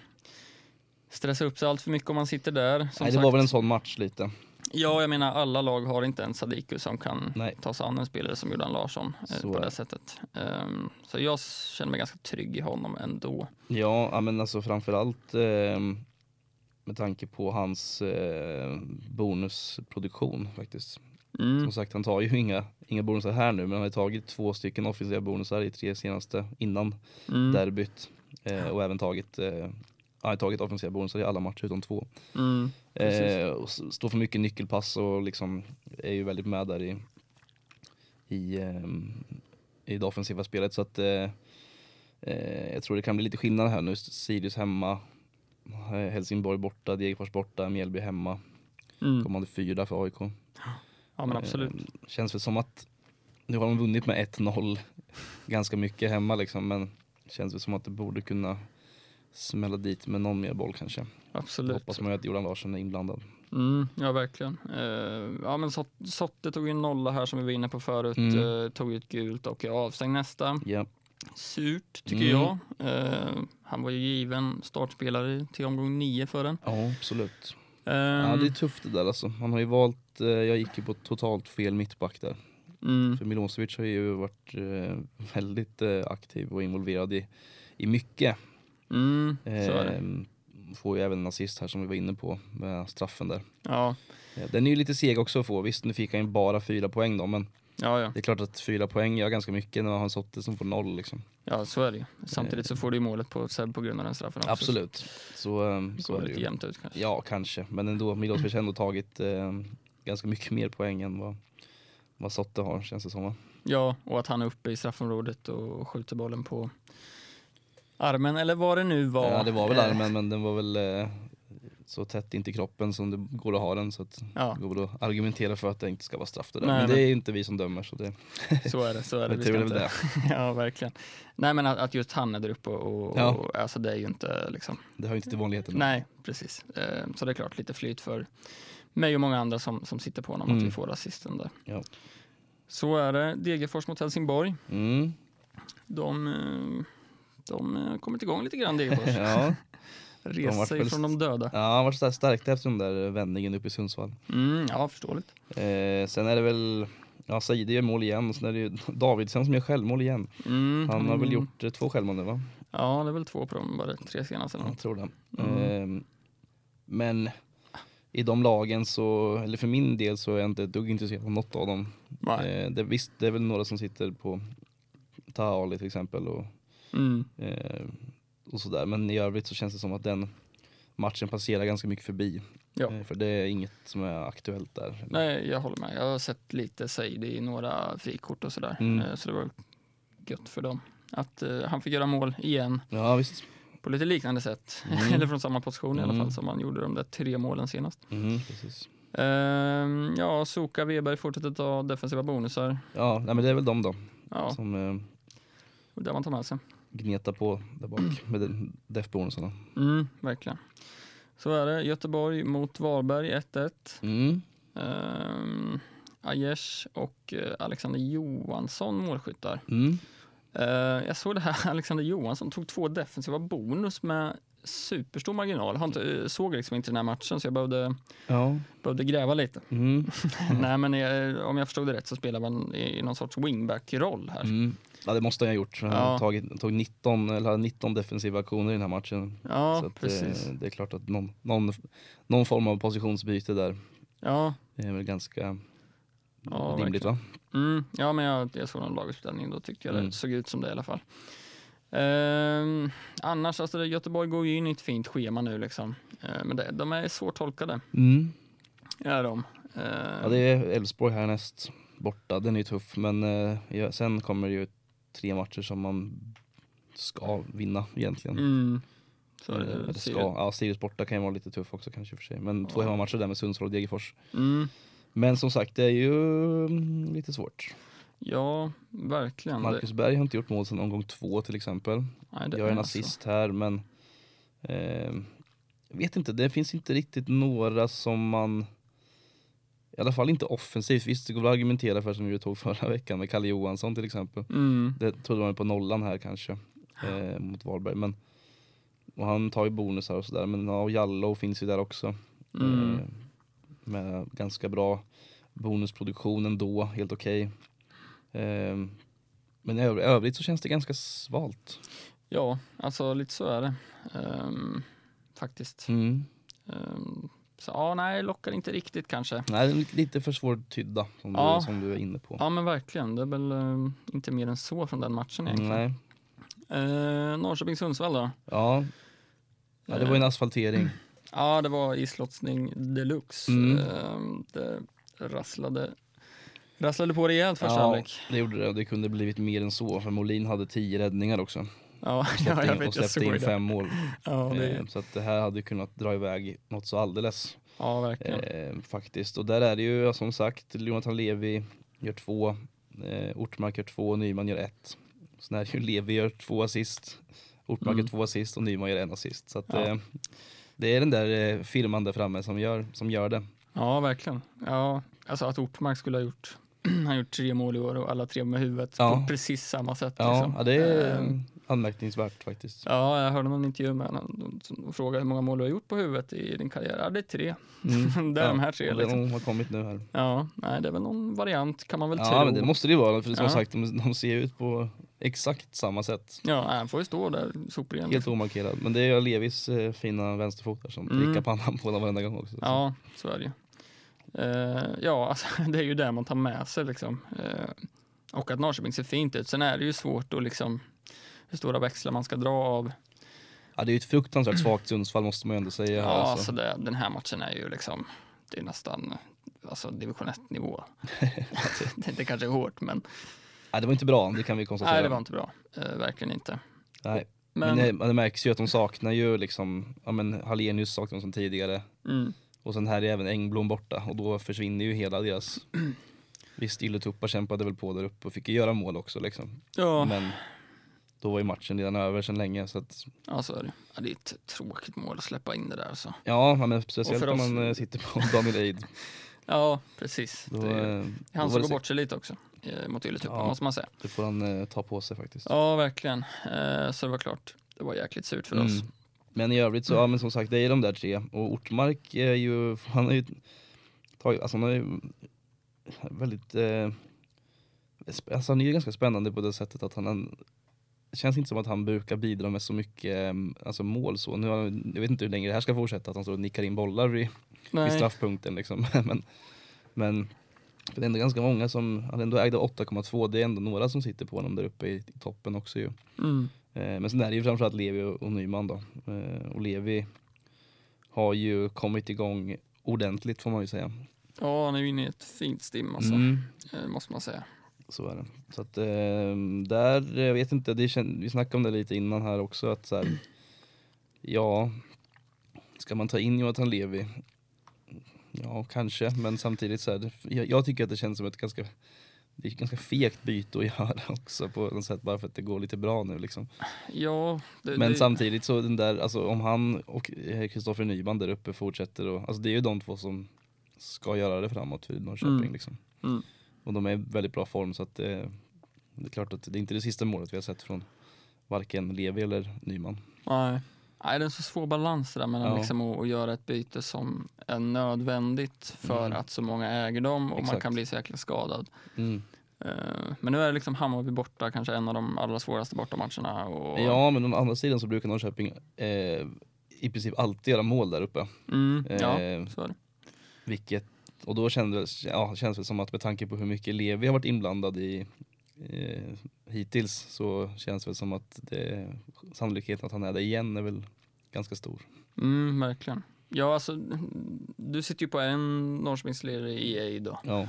Speaker 2: stressa upp sig allt för mycket om man sitter där. Som
Speaker 1: Nej, det
Speaker 2: sagt.
Speaker 1: var väl en sån match lite.
Speaker 2: Ja, jag menar alla lag har inte en Sadiku som kan
Speaker 1: Nej.
Speaker 2: ta sig an en spelare som Jordan Larsson eh,
Speaker 1: Så
Speaker 2: på det sättet. Ehm, så jag känner mig ganska trygg i honom ändå.
Speaker 1: Ja, men alltså framförallt eh, med tanke på hans eh, bonusproduktion faktiskt.
Speaker 2: Mm.
Speaker 1: Som sagt, han tar ju inga, inga bonusar här nu, men han har tagit två stycken offensiva bonusar i tre senaste innan
Speaker 2: Mm.
Speaker 1: derbyt. Eh, och även tagit, eh, har tagit offensiva bonusar i alla matcher utom två.
Speaker 2: Mm.
Speaker 1: Eh, står för mycket nyckelpass och liksom är ju väldigt med där i, i, ehm, i det offensiva spelet. Så att eh, eh, jag tror det kan bli lite skillnad här nu. Sirius hemma, eh, Helsingborg borta, Degerfors borta, Mjällby hemma.
Speaker 2: Mm.
Speaker 1: Kommande fyra för AIK.
Speaker 2: Ja, men absolut.
Speaker 1: Eh, känns väl som att nu har de vunnit med 1-0 ganska mycket hemma liksom men känns väl som att det borde kunna smälla dit med någon mer boll kanske.
Speaker 2: absolut.
Speaker 1: Hoppas man att Jordan Larsson är inblandad.
Speaker 2: Mm, ja, verkligen. Eh, ja, men Sot- Sotte tog en nolla här som vi var inne på förut.
Speaker 1: Mm.
Speaker 2: Eh, tog ett gult och är avstängd nästa.
Speaker 1: Ja,
Speaker 2: Surt, tycker
Speaker 1: Mm.
Speaker 2: jag. Eh, han var ju given startspelare till omgång nio för den.
Speaker 1: ja absolut.
Speaker 2: Eh,
Speaker 1: Ja det är tufft det där alltså. Han har ju valt, jag gick ju på totalt fel mittback där.
Speaker 2: mm,
Speaker 1: För Milosevic har ju varit väldigt aktiv och involverad i, i mycket.
Speaker 2: Mm.
Speaker 1: Eh, får ju även en assist här som vi var inne på med straffen där.
Speaker 2: Ja,
Speaker 1: Eh, Den är ju lite seg också att få. Visst nu fick han ju bara fyra poäng då men
Speaker 2: ja, ja.
Speaker 1: det är klart att fyra poäng gör ganska mycket när man har en Sotte som får noll liksom.
Speaker 2: ja, så är det ju. Samtidigt så får du ju målet på Seb på grund av den straffen också.
Speaker 1: Absolut. Så, eh,
Speaker 2: Det
Speaker 1: så
Speaker 2: går
Speaker 1: är det
Speaker 2: lite
Speaker 1: ju.
Speaker 2: jämnt ut kanske.
Speaker 1: Ja kanske, men ändå. Milosevic har ändå tagit eh, ganska mycket mer poäng än vad, vad Sotte har känns det som va?
Speaker 2: Ja, och att han är uppe i straffområdet och skjuter bollen på armen eller vad det nu var.
Speaker 1: Ja, det var väl
Speaker 2: Eh,
Speaker 1: armen men den var väl eh, så tätt in till kroppen som det går att ha den så att
Speaker 2: Ja,
Speaker 1: det går att argumentera för att det inte ska vara straff det där.
Speaker 2: Nej,
Speaker 1: men det
Speaker 2: men-
Speaker 1: är inte vi som dömer så det,
Speaker 2: så är det. Så är det. Vi ska inte-
Speaker 1: det.
Speaker 2: Ja, verkligen. Nej, men att, att just han är där uppe och, och,
Speaker 1: Ja.
Speaker 2: och alltså det är ju inte liksom.
Speaker 1: Det hör inte till vanligheten.
Speaker 2: Nej, precis. Eh, så det är klart lite flyt för mig och många andra som, som sitter på honom att
Speaker 1: Mm.
Speaker 2: vi får assisten där.
Speaker 1: Ja.
Speaker 2: Så är det. Degerfors mot Helsingborg.
Speaker 1: Mm.
Speaker 2: De, eh, de har kommit igång lite grann Degerfors.
Speaker 1: Ja.
Speaker 2: Rest
Speaker 1: vart
Speaker 2: sig
Speaker 1: väl
Speaker 2: från de döda.
Speaker 1: ja, han var så stärkta efter den där vändningen uppe i Sundsvall.
Speaker 2: Mm, ja, förståeligt.
Speaker 1: Eh, sen är det väl, ja Saidi gör mål igen och sen är det ju Davidsen som gör självmål igen.
Speaker 2: Mm,
Speaker 1: Han har väl
Speaker 2: mm.
Speaker 1: gjort eh, två självmål nu va?
Speaker 2: Ja, det är väl två på de bara tre senaste.
Speaker 1: Jag tror det. Eh, men i de lagen så, eller för min del så är jag inte ett dugg intresserad av något av dem.
Speaker 2: Nej.
Speaker 1: Eh, det, visst, det är väl några som sitter på Taha Ali till exempel och,
Speaker 2: Mm.
Speaker 1: eh, och sådär. Men i övrigt så känns det som att den matchen passerar ganska mycket förbi.
Speaker 2: Ja.
Speaker 1: Eh, för det är inget som är aktuellt där.
Speaker 2: Nej, jag håller med. Jag har sett lite Said i några frikort och sådär.
Speaker 1: Mm.
Speaker 2: Eh, Så det var gött för dem. Att eh, han fick göra mål igen
Speaker 1: Ja visst.
Speaker 2: på lite liknande sätt.
Speaker 1: Mm.
Speaker 2: Eller från samma position i alla
Speaker 1: Mm.
Speaker 2: fall som han gjorde de där tre målen senast.
Speaker 1: Mhm, precis.
Speaker 2: Ehm, ja, Soka Weberg fortsätter ta defensiva bonusar.
Speaker 1: Ja, nej, men det är väl de då
Speaker 2: Ja,
Speaker 1: som
Speaker 2: och det man tar med sig.
Speaker 1: Gnetar på där bak med den- def-bonusarna.
Speaker 2: Mm, verkligen. Så är det. Göteborg mot Varberg 1-1.
Speaker 1: Mm.
Speaker 2: Um, Aiesh och eh, Alexander Johansson målskyttar.
Speaker 1: Mm.
Speaker 2: Eh, jag såg det här, Alexander Johansson tog två defensiva bonus med superstor marginal. Han eh, såg liksom inte den här matchen så jag behövde,
Speaker 1: Ja.
Speaker 2: behövde gräva lite.
Speaker 1: Mm.
Speaker 2: Nej men eh, om jag förstod det rätt så spelar man i någon sorts wingback-roll här.
Speaker 1: Mm. Ja det måste han ha gjort. Han
Speaker 2: Ja.
Speaker 1: tagit, tog 19, eller hade 19 defensiva aktioner i den här matchen.
Speaker 2: Ja,
Speaker 1: så att,
Speaker 2: precis.
Speaker 1: eh, det är klart att någon, någon, någon form av positionsbyte där
Speaker 2: Ja,
Speaker 1: är väl ganska
Speaker 2: Ja,
Speaker 1: rimligt va?
Speaker 2: mm, ja men jag, jag såg någon laguppställning då tyckte jag det
Speaker 1: Mm.
Speaker 2: såg ut som det i alla fall. Ehm, annars, alltså det, Göteborg går ju in i ett fint schema nu liksom. Eh, men det, de är svårt tolkade,
Speaker 1: Mm.
Speaker 2: är de.
Speaker 1: Ja
Speaker 2: Ehm,
Speaker 1: det är Elfsborg härnäst borta, den är ju tuff men eh, ja, sen kommer det ju tre matcher som man ska vinna egentligen.
Speaker 2: mm, så
Speaker 1: Eh,
Speaker 2: det,
Speaker 1: eller
Speaker 2: ser
Speaker 1: ska. Ja, Sirius borta kan ju vara lite tuff också kanske för sig. Men två
Speaker 2: Ja.
Speaker 1: hemmamatcher där med Sundsvall och Degerfors.
Speaker 2: Mm,
Speaker 1: Men som sagt, det är ju mm, lite svårt.
Speaker 2: Ja, verkligen.
Speaker 1: Marcus Berg har inte gjort mål sedan omgång två till exempel.
Speaker 2: nej,
Speaker 1: Jag en
Speaker 2: är så.
Speaker 1: assist här men eh, vet inte, det finns inte riktigt några som man i alla fall inte offensivt. Visst, det går att argumentera för som vi tog förra veckan med Kalle Johansson till exempel.
Speaker 2: Mm,
Speaker 1: Det trodde man på nollan här kanske eh, mot Varberg. Men, och han tar ju bonusar och sådär. Men ja, Jallow finns ju där också.
Speaker 2: mm.
Speaker 1: Eh, med ganska bra bonusproduktion ändå, helt okej. Eh, men i övr- övrigt så känns det ganska svalt.
Speaker 2: Ja, alltså lite så är det. Ehm, faktiskt.
Speaker 1: Mm.
Speaker 2: Ehm, så ja, nej, lockar inte riktigt kanske.
Speaker 1: Nej, lite- för svårtydda som,
Speaker 2: Ja.
Speaker 1: du, som du är inne på.
Speaker 2: Ja, men verkligen. Det är väl ehm, inte mer än så från den matchen egentligen.
Speaker 1: Nej.
Speaker 2: Uh, Norrköping-Sundsvall då?
Speaker 1: Ja. ja, det var en asfaltering.
Speaker 2: Ja, det var islotsning deluxe.
Speaker 1: Mm.
Speaker 2: Ehm, det rasslade, rasslade på rejält första
Speaker 1: Ja,
Speaker 2: halvlek.
Speaker 1: det gjorde det och det kunde blivit mer än så för Molin hade tio räddningar också.
Speaker 2: Ja,
Speaker 1: Och
Speaker 2: ja, jag
Speaker 1: in, och
Speaker 2: vet, jag
Speaker 1: släppte in fem mål.
Speaker 2: Ja, det,
Speaker 1: Eh, Så att det här hade kunnat dra iväg något så alldeles.
Speaker 2: ja, verkligen.
Speaker 1: Eh, faktiskt. Och där är det ju ja, som sagt, Jonathan Levi gör två, eh, Ortmark gör två, Nyman gör ett. Sen är det ju Levi gör två assist, Ortmark
Speaker 2: Mm.
Speaker 1: gör två assist och Nyman gör en assist. Så att,
Speaker 2: Ja.
Speaker 1: eh, det är den där eh, firman där framme som gör, som gör det.
Speaker 2: Ja, verkligen. Ja, alltså att Ortmark skulle ha gjort han har gjort tre mål i år och alla tre med huvudet
Speaker 1: Ja.
Speaker 2: på precis samma sätt.
Speaker 1: Ja,
Speaker 2: liksom.
Speaker 1: ja det är
Speaker 2: Ehm,
Speaker 1: anmärkningsvärt faktiskt.
Speaker 2: Ja, jag hörde någon intervju med honom som frågade hur många mål du har gjort på huvudet i din karriär. Ja, det är tre.
Speaker 1: Mm.
Speaker 2: det är de här tre. Liksom.
Speaker 1: de har kommit nu här.
Speaker 2: Ja, nej, det är väl någon variant kan man väl
Speaker 1: Ja
Speaker 2: tro.
Speaker 1: men det måste det ju vara för som
Speaker 2: Ja.
Speaker 1: sagt de, de ser ut på exakt samma sätt.
Speaker 2: Ja, han får ju stå där sopren.
Speaker 1: Helt omarkerad. Men det är Levis eh, fina vänsterfot där som
Speaker 2: Mm.
Speaker 1: prickar pannan på den varenda gång också.
Speaker 2: Ja, så är det ju. Eh, ja, alltså, det är ju det man tar med sig liksom. Eh, och att Norrköping ser fint ut. Sen är det ju svårt att liksom hur stora växlar man ska dra av.
Speaker 1: Ja, det är ju ett fruktansvärt svagt Sundsvall måste man ju ändå säga.
Speaker 2: Ja,
Speaker 1: alltså.
Speaker 2: alltså det, den här matchen är ju liksom, det är nästan alltså, division 1 nivå. det, det kanske är hårt, men
Speaker 1: Nej, det var inte bra, det kan vi konstatera.
Speaker 2: Nej, det var inte bra. Eh, verkligen inte.
Speaker 1: Nej.
Speaker 2: Men,
Speaker 1: Men, det, det märks ju att de saknar ju liksom, ja men Hallenius saknar de som tidigare.
Speaker 2: mm,
Speaker 1: Och sen här är även Engblom borta och då försvinner ju hela deras... Visst, Ylätuppa kämpade väl på där uppe och fick ju göra mål också liksom.
Speaker 2: ja,
Speaker 1: Men då var ju matchen redan över sedan länge så att
Speaker 2: ja, så är det. Ja, det är ett tråkigt mål att släppa in det där. Så.
Speaker 1: ja, men speciellt
Speaker 2: för
Speaker 1: om
Speaker 2: oss-
Speaker 1: man eh, sitter på Daniel Eid.
Speaker 2: Ja, precis.
Speaker 1: Då,
Speaker 2: det är
Speaker 1: eh,
Speaker 2: han som går bort sig lite också eh, mot Ylätuppen,
Speaker 1: Ja.
Speaker 2: måste man säga.
Speaker 1: Det får han eh, ta på sig faktiskt.
Speaker 2: Ja, verkligen. Eh, så det var klart. Det var jäkligt surt för
Speaker 1: Mm.
Speaker 2: oss.
Speaker 1: Men i övrigt så, ja men som sagt det är de där tre. Och Ortmark är ju, han har ju tagit, alltså han har ju väldigt, eh, alltså han är ju ganska spännande på det sättet att han, han det känns inte som att han brukar bidra med så mycket eh, alltså mål så. Nu jag vet inte hur länge det här ska fortsätta, att han står och nickar in bollar vid, vid straffpunkten liksom. men, men för det är ändå ganska många som, han ändå ägde 8,2, det är ändå några som sitter på honom där uppe i, i toppen också ju.
Speaker 2: Mm.
Speaker 1: Eh, men sen är det ju framförallt Levi och, Nyman då. Eh, och Levi har ju kommit igång ordentligt får man ju säga.
Speaker 2: Ja, han är ju inne i ett fint stim alltså,
Speaker 1: Mm,
Speaker 2: eh, måste man säga.
Speaker 1: så är det. Så att eh, där, jag vet inte, det kän- vi snackade om det lite innan här också att så här, ja, ska man ta in Jonathan Levi? Ja, kanske, men samtidigt så här, jag, jag tycker att det känns som ett ganska det är ett ganska fegt byte att göra också på något sätt bara för att det går lite bra nu liksom.
Speaker 2: Ja, det,
Speaker 1: Men
Speaker 2: det,
Speaker 1: samtidigt så den där, alltså om han och Kristoffer Nyman där uppe fortsätter och, alltså det är ju de två som ska göra det framåt för Norrköping
Speaker 2: Mm.
Speaker 1: liksom.
Speaker 2: Mm.
Speaker 1: Och de är i väldigt bra form så att det, det är klart att det är inte det sista målet vi har sett från varken Levi eller Nyman.
Speaker 2: Nej. Nej, det är en så svår balans det där mellan
Speaker 1: Ja.
Speaker 2: liksom att, att göra ett byte som är nödvändigt för
Speaker 1: Mm.
Speaker 2: att så många äger dem och man
Speaker 1: Exakt.
Speaker 2: kan bli så jäkla skadad.
Speaker 1: Mm.
Speaker 2: Eh, Men nu är det liksom Hammarby borta, kanske en av de allra svåraste bortamatcherna. Och,
Speaker 1: Ja men å andra sidan så brukar Norrköping eh, i princip alltid göra mål där uppe.
Speaker 2: Mm, ja,
Speaker 1: Eh,
Speaker 2: så är det.
Speaker 1: Vilket, och då kändes, ja, känns det som att med tanke på hur mycket Levi har varit inblandad i eh, hittills så känns det som att det, sannolikheten att han är där igen är väl ganska stor.
Speaker 2: Mm, verkligen. Ja, alltså, du sitter ju på en Norrköpingslirare i Eid då.
Speaker 1: Ja,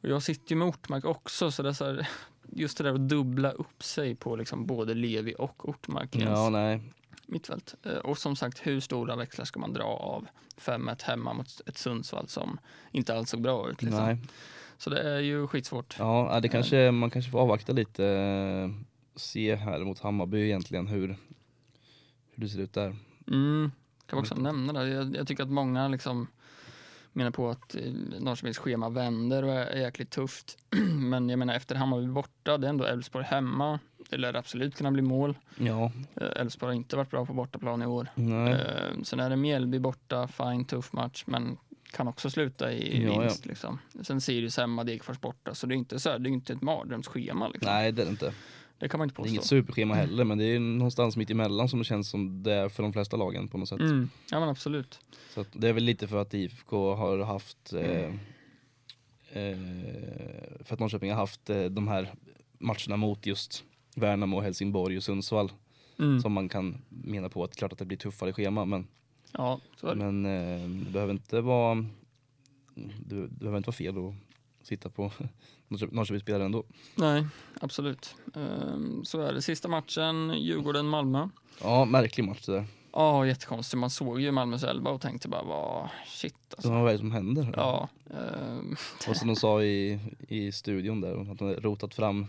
Speaker 2: Och jag sitter ju med Ortmark också, så det är så här, just det där att dubbla upp sig på liksom både Levi och Ortmark
Speaker 1: ja nej.
Speaker 2: mittfält. Eh, Och som sagt, hur stora växlar ska man dra av 5-1 hemma mot ett Sundsvall som inte alls såg bra ut? Liksom.
Speaker 1: nej.
Speaker 2: Så det är ju skitsvårt.
Speaker 1: Ja, det kanske, man kanske får avvakta lite, eh, se här mot Hammarby egentligen hur, hur det ser ut där.
Speaker 2: Mm. Kan också nämna det. Jag, jag tycker att många liksom menar på att eh, Norrköpings schema vänder och är, jäkligt tufft. Men jag menar efter Hammarby borta, det är ändå Elfsborg hemma. Det lär absolut kunna bli mål.
Speaker 1: Ja,
Speaker 2: Eh, Elfsborg har inte varit bra på bortaplan i år.
Speaker 1: nej.
Speaker 2: Eh, sen är det Mjällby borta, fine, tuff match, men kan också sluta i
Speaker 1: Ja, ja.
Speaker 2: vinst. Liksom. Sen Sirius hemma, Degerfors borta, så det är inte, så här, det är inte ett mardrömsschema. Liksom.
Speaker 1: nej det är det inte.
Speaker 2: Det kan man inte
Speaker 1: Det är
Speaker 2: påstå.
Speaker 1: inget superschema heller men det är någonstans mitt emellan som det känns som det är för de flesta lagen på något sätt.
Speaker 2: Mm. Ja men absolut.
Speaker 1: Så det är väl lite för att IFK har haft eh,
Speaker 2: Mm.
Speaker 1: eh, för att Norrköping har haft eh, de här matcherna mot just Värnamo, Helsingborg och Sundsvall
Speaker 2: Mm.
Speaker 1: som man kan mena på att klart att det blir tuffare schema men,
Speaker 2: Ja, så
Speaker 1: men eh, det behöver inte vara det, det behöver inte vara fel att sitta på Norrköping- Norrköpingsspelare ändå.
Speaker 2: Nej, absolut. Ehm, så är det. Sista matchen, Djurgården-Malmö.
Speaker 1: Ja, märklig match det där.
Speaker 2: Ja, jättekonstigt. Man såg ju Malmös elva och tänkte bara, vad shit
Speaker 1: Så
Speaker 2: alltså.
Speaker 1: vad är det som händer?
Speaker 2: Ja, ehm,
Speaker 1: Och som de sa i, i studion där, att de rotat fram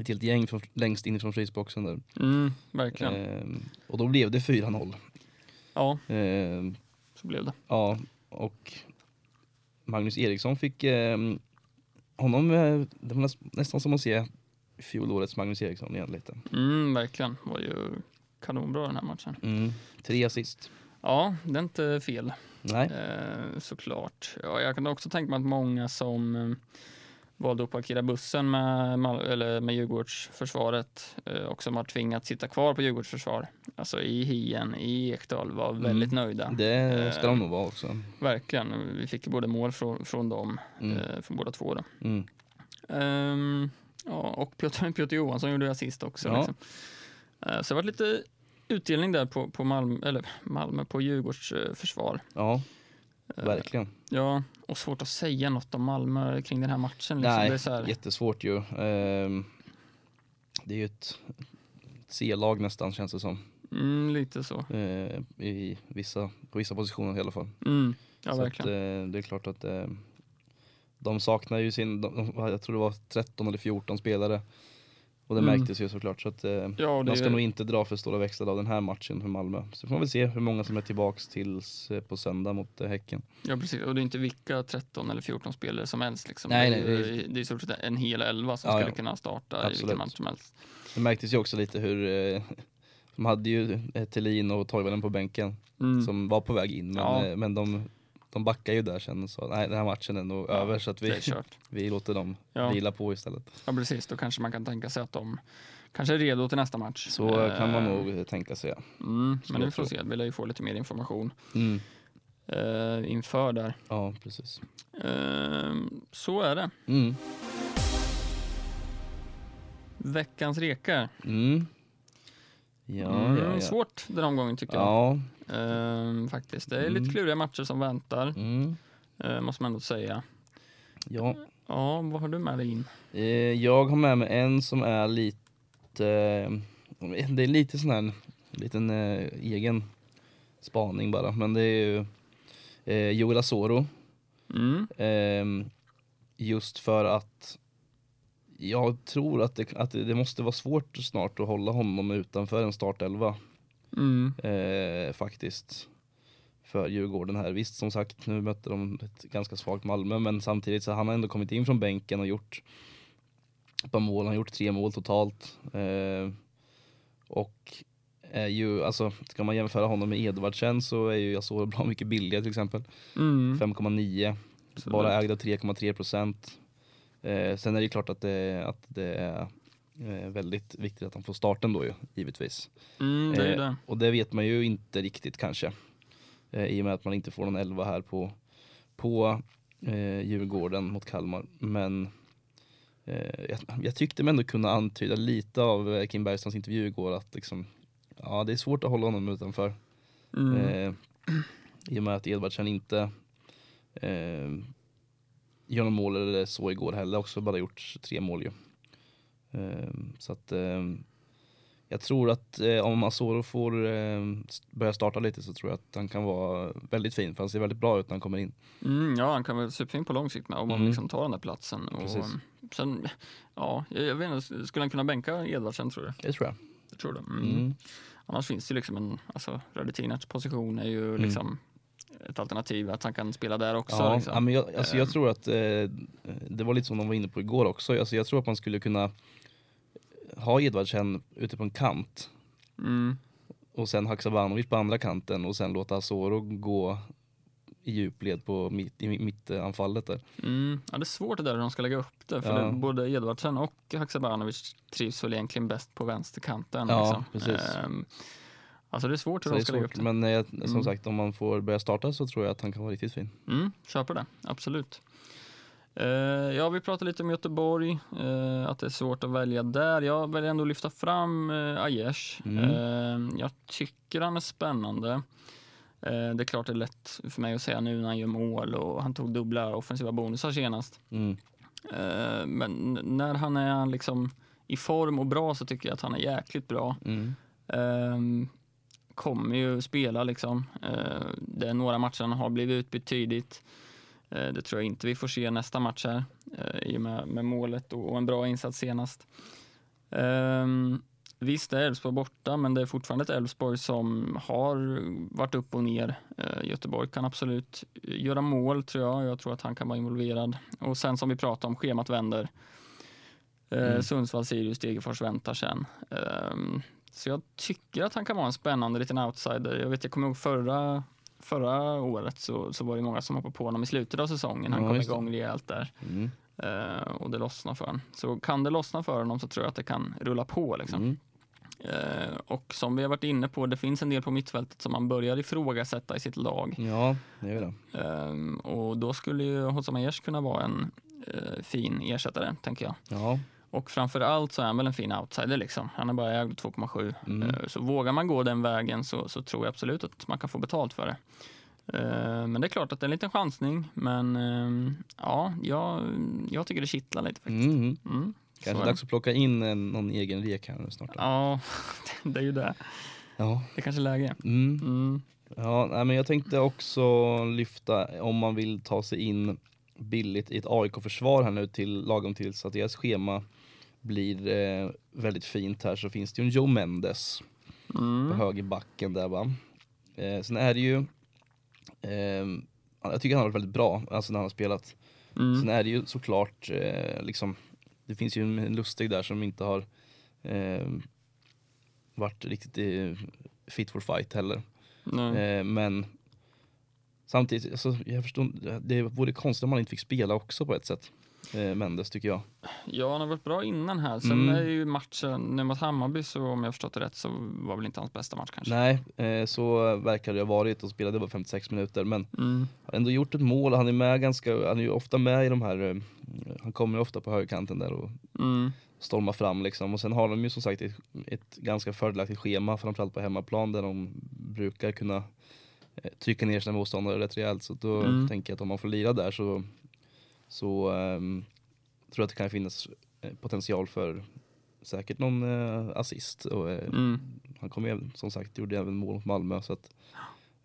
Speaker 1: ett helt gäng från, längst inifrån frysboxen där.
Speaker 2: mm, verkligen.
Speaker 1: Ehm, och då blev det 4-0.
Speaker 2: Ja,
Speaker 1: Ehm,
Speaker 2: så blev det.
Speaker 1: ja, och Magnus Eriksson fick ehm, honom, eh, det var näst, nästan som att se fjolårets Magnus Eriksson igen lite.
Speaker 2: Mm, verkligen. Var ju kanonbra den här matchen.
Speaker 1: Mm. Tre assist.
Speaker 2: Ja, det är inte fel.
Speaker 1: Nej.
Speaker 2: Eh, såklart. Ja, jag kan också tänka mig att många som eh, valde att parkera bussen med, eller med Djurgårdsförsvaret eh, och som har tvingats sitta kvar på Djurgårdsförsvar, alltså i Hien, i Ekdal, var väldigt nöjda.
Speaker 1: Mm. Det ska de
Speaker 2: Eh,
Speaker 1: nog vara också.
Speaker 2: Verkligen. Vi fick både mål från, från dem,
Speaker 1: Mm.
Speaker 2: eh, från båda två. Då.
Speaker 1: Mm.
Speaker 2: Ehm, ja, och Piotr, Piotr Johansson gjorde assist också.
Speaker 1: Ja.
Speaker 2: Liksom. Eh, så det var lite utdelning där på, på Malmö, eller Malmö, på Djurgårds eh, försvar.
Speaker 1: Ja, verkligen.
Speaker 2: Ja, och svårt att säga något om Malmö kring den här matchen. Liksom.
Speaker 1: Nej,
Speaker 2: det är så här,
Speaker 1: jättesvårt ju. Ehm, det är ju ett C-lag nästan känns det som.
Speaker 2: mm, lite så.
Speaker 1: Eh, I vissa, på vissa positioner i alla fall.
Speaker 2: Mm, ja,
Speaker 1: så att,
Speaker 2: verkligen.
Speaker 1: eh, det är klart att eh, de saknar ju sin, de- jag tror det var 13 eller 14 spelare. Och det
Speaker 2: Mm.
Speaker 1: märktes ju såklart. Så att, eh,
Speaker 2: ja, det
Speaker 1: man ska
Speaker 2: är-
Speaker 1: nog inte dra för stora växlar av den här matchen för Malmö. Så får man väl se hur många som är tillbaks tills eh, på söndag mot eh, Häcken.
Speaker 2: Ja precis, och det är inte vilka 13 eller 14 spelare som helst. Liksom.
Speaker 1: Nej,
Speaker 2: det, är,
Speaker 1: nej,
Speaker 2: det är i stort sett en hel elva som
Speaker 1: Ja,
Speaker 2: skulle
Speaker 1: ja.
Speaker 2: kunna starta i
Speaker 1: Absolut.
Speaker 2: vilken match som helst.
Speaker 1: Det märktes ju också lite hur eh, de hade ju eh, Thelin och Toivonen på bänken
Speaker 2: Mm.
Speaker 1: som var på väg in men, eh, men de, de backar ju där sen och sa nej den här matchen är nog
Speaker 2: Ja,
Speaker 1: över så att vi, vi låter dem
Speaker 2: Ja.
Speaker 1: vila på istället.
Speaker 2: Ja precis, då kanske man kan tänka sig att de kanske är redo till nästa match.
Speaker 1: Så eh, kan man
Speaker 2: Eh,
Speaker 1: nog tänka sig. ja.
Speaker 2: Mm, men får vi
Speaker 1: tro.
Speaker 2: se, vi lär ju få lite mer information
Speaker 1: Mm.
Speaker 2: eh, inför där.
Speaker 1: Ja precis.
Speaker 2: Eh, så är det.
Speaker 1: Mm.
Speaker 2: Veckans rekar.
Speaker 1: Mm. Ja,
Speaker 2: Mm,
Speaker 1: ja, ja.
Speaker 2: Svårt den omgången tycker jag.
Speaker 1: Ja.
Speaker 2: Eh, faktiskt. Det är
Speaker 1: Mm.
Speaker 2: lite kluriga matcher som väntar,
Speaker 1: Mm.
Speaker 2: eh, måste man ändå säga.
Speaker 1: ja.
Speaker 2: Ja, vad har du med dig in?
Speaker 1: Eh, Jag har med mig en som är lite, eh, det är lite sån här, liten eh, egen spaning bara, men det är ju eh, Joel Asoro.
Speaker 2: Mm.
Speaker 1: Eh, just för att jag tror att det, att det måste vara svårt snart att hålla honom utanför en startelva
Speaker 2: Mm.
Speaker 1: eh, faktiskt. För Djurgården här. Visst som sagt, nu mötte de ett ganska svagt Malmö men samtidigt så han har ändå kommit in från bänken och gjort ett par mål. Han har gjort tre mål totalt. Eh, och är ju, alltså ska man jämföra honom med Edvardsen så är ju jag så bra mycket billigare till exempel.
Speaker 2: Mm.
Speaker 1: 5,9.
Speaker 2: Absolut.
Speaker 1: Bara ägd av 3,3 procent. Eh, sen är det ju klart att det, att det är eh, väldigt viktigt att han får starten då ju, givetvis.
Speaker 2: Mm, det
Speaker 1: Eh,
Speaker 2: det.
Speaker 1: Och det vet man ju inte riktigt kanske. Eh, I och med att man inte får någon 11 här på, på eh, Djurgården mot Kalmar. Men eh, jag, jag tyckte mig ändå kunna antyda lite av eh, Kim Bergströms intervju igår att liksom, ja, det är svårt att hålla honom utanför.
Speaker 2: Mm.
Speaker 1: Eh, I och med att Edvardsen inte eh, gör någon mål eller så igår heller. Också bara gjort tre mål ju. Eh, så att eh, jag tror att eh, om Asoro får eh, börja starta lite så tror jag att han kan vara väldigt fin. För han ser väldigt bra ut när han kommer in.
Speaker 2: Mm, ja, han kan vara superfin på lång sikt med om man
Speaker 1: Mm.
Speaker 2: liksom tar den där platsen. Och,
Speaker 1: Precis.
Speaker 2: sen, ja, jag, vet inte, skulle han kunna bänka Edvardsen tror du?
Speaker 1: Det tror jag.
Speaker 2: Jag tror det. Mm.
Speaker 1: Mm.
Speaker 2: Annars finns det ju liksom en, alltså Radetinac position är ju
Speaker 1: Mm.
Speaker 2: liksom ett alternativ att han kan spela där också.
Speaker 1: Ja,
Speaker 2: liksom.
Speaker 1: ja, men jag, alltså jag tror att eh, det var lite som de var inne på igår också. Alltså jag tror att man skulle kunna ha Edvardsen ute på en kant
Speaker 2: Mm.
Speaker 1: och sen Haksabanovic på andra kanten och sen låta Asoro gå i djupled på mitt, i mittanfallet där.
Speaker 2: Mm. Ja, det är svårt det där hur de ska lägga upp det. För
Speaker 1: Ja.
Speaker 2: det, både Edvardsen och Haksabanovic trivs väl egentligen bäst på vänsterkanten.
Speaker 1: Ja,
Speaker 2: liksom.
Speaker 1: precis.
Speaker 2: Ehm, alltså det är svårt hur
Speaker 1: Så
Speaker 2: de ska lägga upp det.
Speaker 1: men eh, som
Speaker 2: Mm.
Speaker 1: sagt om man får börja starta så tror jag att han kan vara riktigt fin.
Speaker 2: Mm, köper det, absolut. Eh, ja, vi pratade lite om Göteborg, eh, att det är svårt att välja där. Jag väljer ändå att lyfta fram uh, Aiesh.
Speaker 1: Mm.
Speaker 2: Eh, jag tycker han är spännande. Eh, det är klart det är lätt för mig att säga nu när han gör mål och han tog dubbla offensiva bonusar senast.
Speaker 1: Mm.
Speaker 2: Eh, men när han är liksom i form och bra så tycker jag att han är jäkligt bra.
Speaker 1: Mm.
Speaker 2: Ehm, kommer ju spela liksom. Det är några matcher han har blivit utbytt tidigt. Eh, det tror jag inte vi får se nästa match här uh, i och med, med målet och, en bra insats senast. Um, visst är Elfsborg borta, men det är fortfarande ett Elfsborg som har varit upp och ner. Eh, Göteborg kan absolut göra mål tror jag. Jag tror att han kan vara involverad. Och sen som vi pratade om, schemat vänder. Eh,
Speaker 1: Mm.
Speaker 2: Sundsvall, Sirius, Degerfors väntar sen. Ehm, så jag tycker att han kan vara en spännande liten outsider. Jag vet, jag kommer ihåg förra, förra året så, så var det många som hoppade på honom i slutet av säsongen. Han
Speaker 1: Ja,
Speaker 2: kom igång rejält där
Speaker 1: Mm.
Speaker 2: Eh, och det lossnade för honom. Så kan det lossna för honom så tror jag att det kan rulla på. Liksom.
Speaker 1: Mm.
Speaker 2: Eh, och som vi har varit inne på, det finns en del på mittfältet som man börjar ifrågasätta i sitt lag.
Speaker 1: Ja, det är det.
Speaker 2: Ehm, och då skulle ju Hossam Aiesh kunna vara en eh, fin ersättare, tänker jag.
Speaker 1: Ja,
Speaker 2: Och framför allt så är han väl en fin outsider liksom. Han är bara ägd 2,7.
Speaker 1: Mm.
Speaker 2: Eh, Så vågar man gå den vägen så, så tror jag absolut att man kan få betalt för det. Eh, men det är klart att det är en liten chansning. Men eh, ja, jag, jag tycker det kittlar lite faktiskt.
Speaker 1: Mm.
Speaker 2: Mm, så
Speaker 1: Kanske dags att plocka in en, någon egen rek här nu snart.
Speaker 2: Ja, det är ju det.
Speaker 1: Ja.
Speaker 2: Det är kanske är läge.
Speaker 1: Mm.
Speaker 2: Mm.
Speaker 1: Ja, men jag tänkte också lyfta om man vill ta sig in billigt i ett AIK-försvar här nu till lagom tills att deras schema blir eh, väldigt fint här så finns det ju en Joe Mendes på
Speaker 2: Mm.
Speaker 1: högerbacken där va. Eh, sen är det ju, eh, jag tycker han har varit väldigt bra, alltså när han har spelat.
Speaker 2: Mm.
Speaker 1: Sen är det ju såklart eh, liksom, det finns ju en lustig där som inte har eh, varit riktigt fit for fight heller. Eh, men samtidigt, alltså, jag förstår, det vore konstigt om han inte fick spela också på ett sätt. Eh, Mendes tycker jag.
Speaker 2: Ja, han har varit bra innan här. Sen
Speaker 1: Mm.
Speaker 2: är ju matchen nu mot Hammarby, så om jag förstått det rätt, så var väl inte hans bästa match kanske.
Speaker 1: Nej, eh, så verkar det ha varit och spelade bara 56 minuter men
Speaker 2: Mm.
Speaker 1: har ändå gjort ett mål han är med ganska, han är ju ofta med i de här, eh, han kommer ju ofta på högerkanten där och
Speaker 2: Mm.
Speaker 1: stormar fram liksom. Och sen har de ju som sagt ett, ett ganska fördelaktigt schema, framförallt på hemmaplan där de brukar kunna trycka ner sina motståndare rätt rejält. Så då
Speaker 2: Mm.
Speaker 1: tänker jag att om man får lira där så, så ehm, tror jag att det kan finnas eh, potential för säkert någon eh, assist. Och, eh,
Speaker 2: Mm.
Speaker 1: Han kom ju som sagt, gjorde även mål mot Malmö. Så att,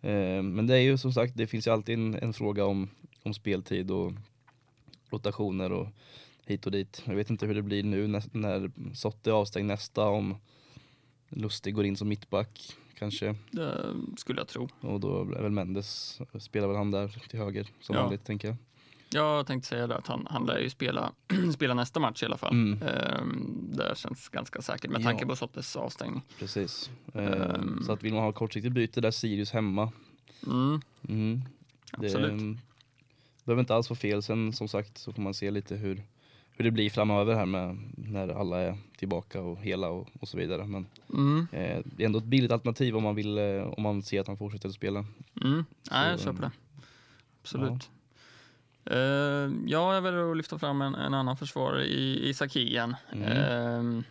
Speaker 1: eh, men det är ju som sagt, det finns ju alltid en, en fråga om, om speltid och rotationer och hit och dit. Jag vet inte hur det blir nu när, när Sotte är avstängd nästa, om Lustig går in som mittback kanske.
Speaker 2: Det skulle jag tro.
Speaker 1: Och då är väl Mendes, spelar väl han där till höger som
Speaker 2: Ja.
Speaker 1: vanligt tänker jag.
Speaker 2: Jag tänkte säga det att han, han lär ju spela, spela nästa match i alla fall.
Speaker 1: Mm.
Speaker 2: Ehm, det känns ganska säkert med
Speaker 1: Ja.
Speaker 2: tanke på Sottes avstängning.
Speaker 1: Precis. Eh,
Speaker 2: Ehm.
Speaker 1: Så att vill man ha kortsiktigt byte där, Sirius hemma.
Speaker 2: Mm.
Speaker 1: Mm.
Speaker 2: Absolut.
Speaker 1: Det behöver inte alls vara fel. Sen som sagt så får man se lite hur, hur det blir framöver här med när alla är tillbaka och hela och, och så vidare. Men
Speaker 2: Mm.
Speaker 1: eh, det är ändå ett billigt alternativ om man vill eh, om man ser att han fortsätter att spela.
Speaker 2: Mm. Nej, jag köper det. Absolut. Eh, ja, jag väljer att lyfta fram en, en annan försvarare i Isak Hien.
Speaker 1: Mm.
Speaker 2: Eh,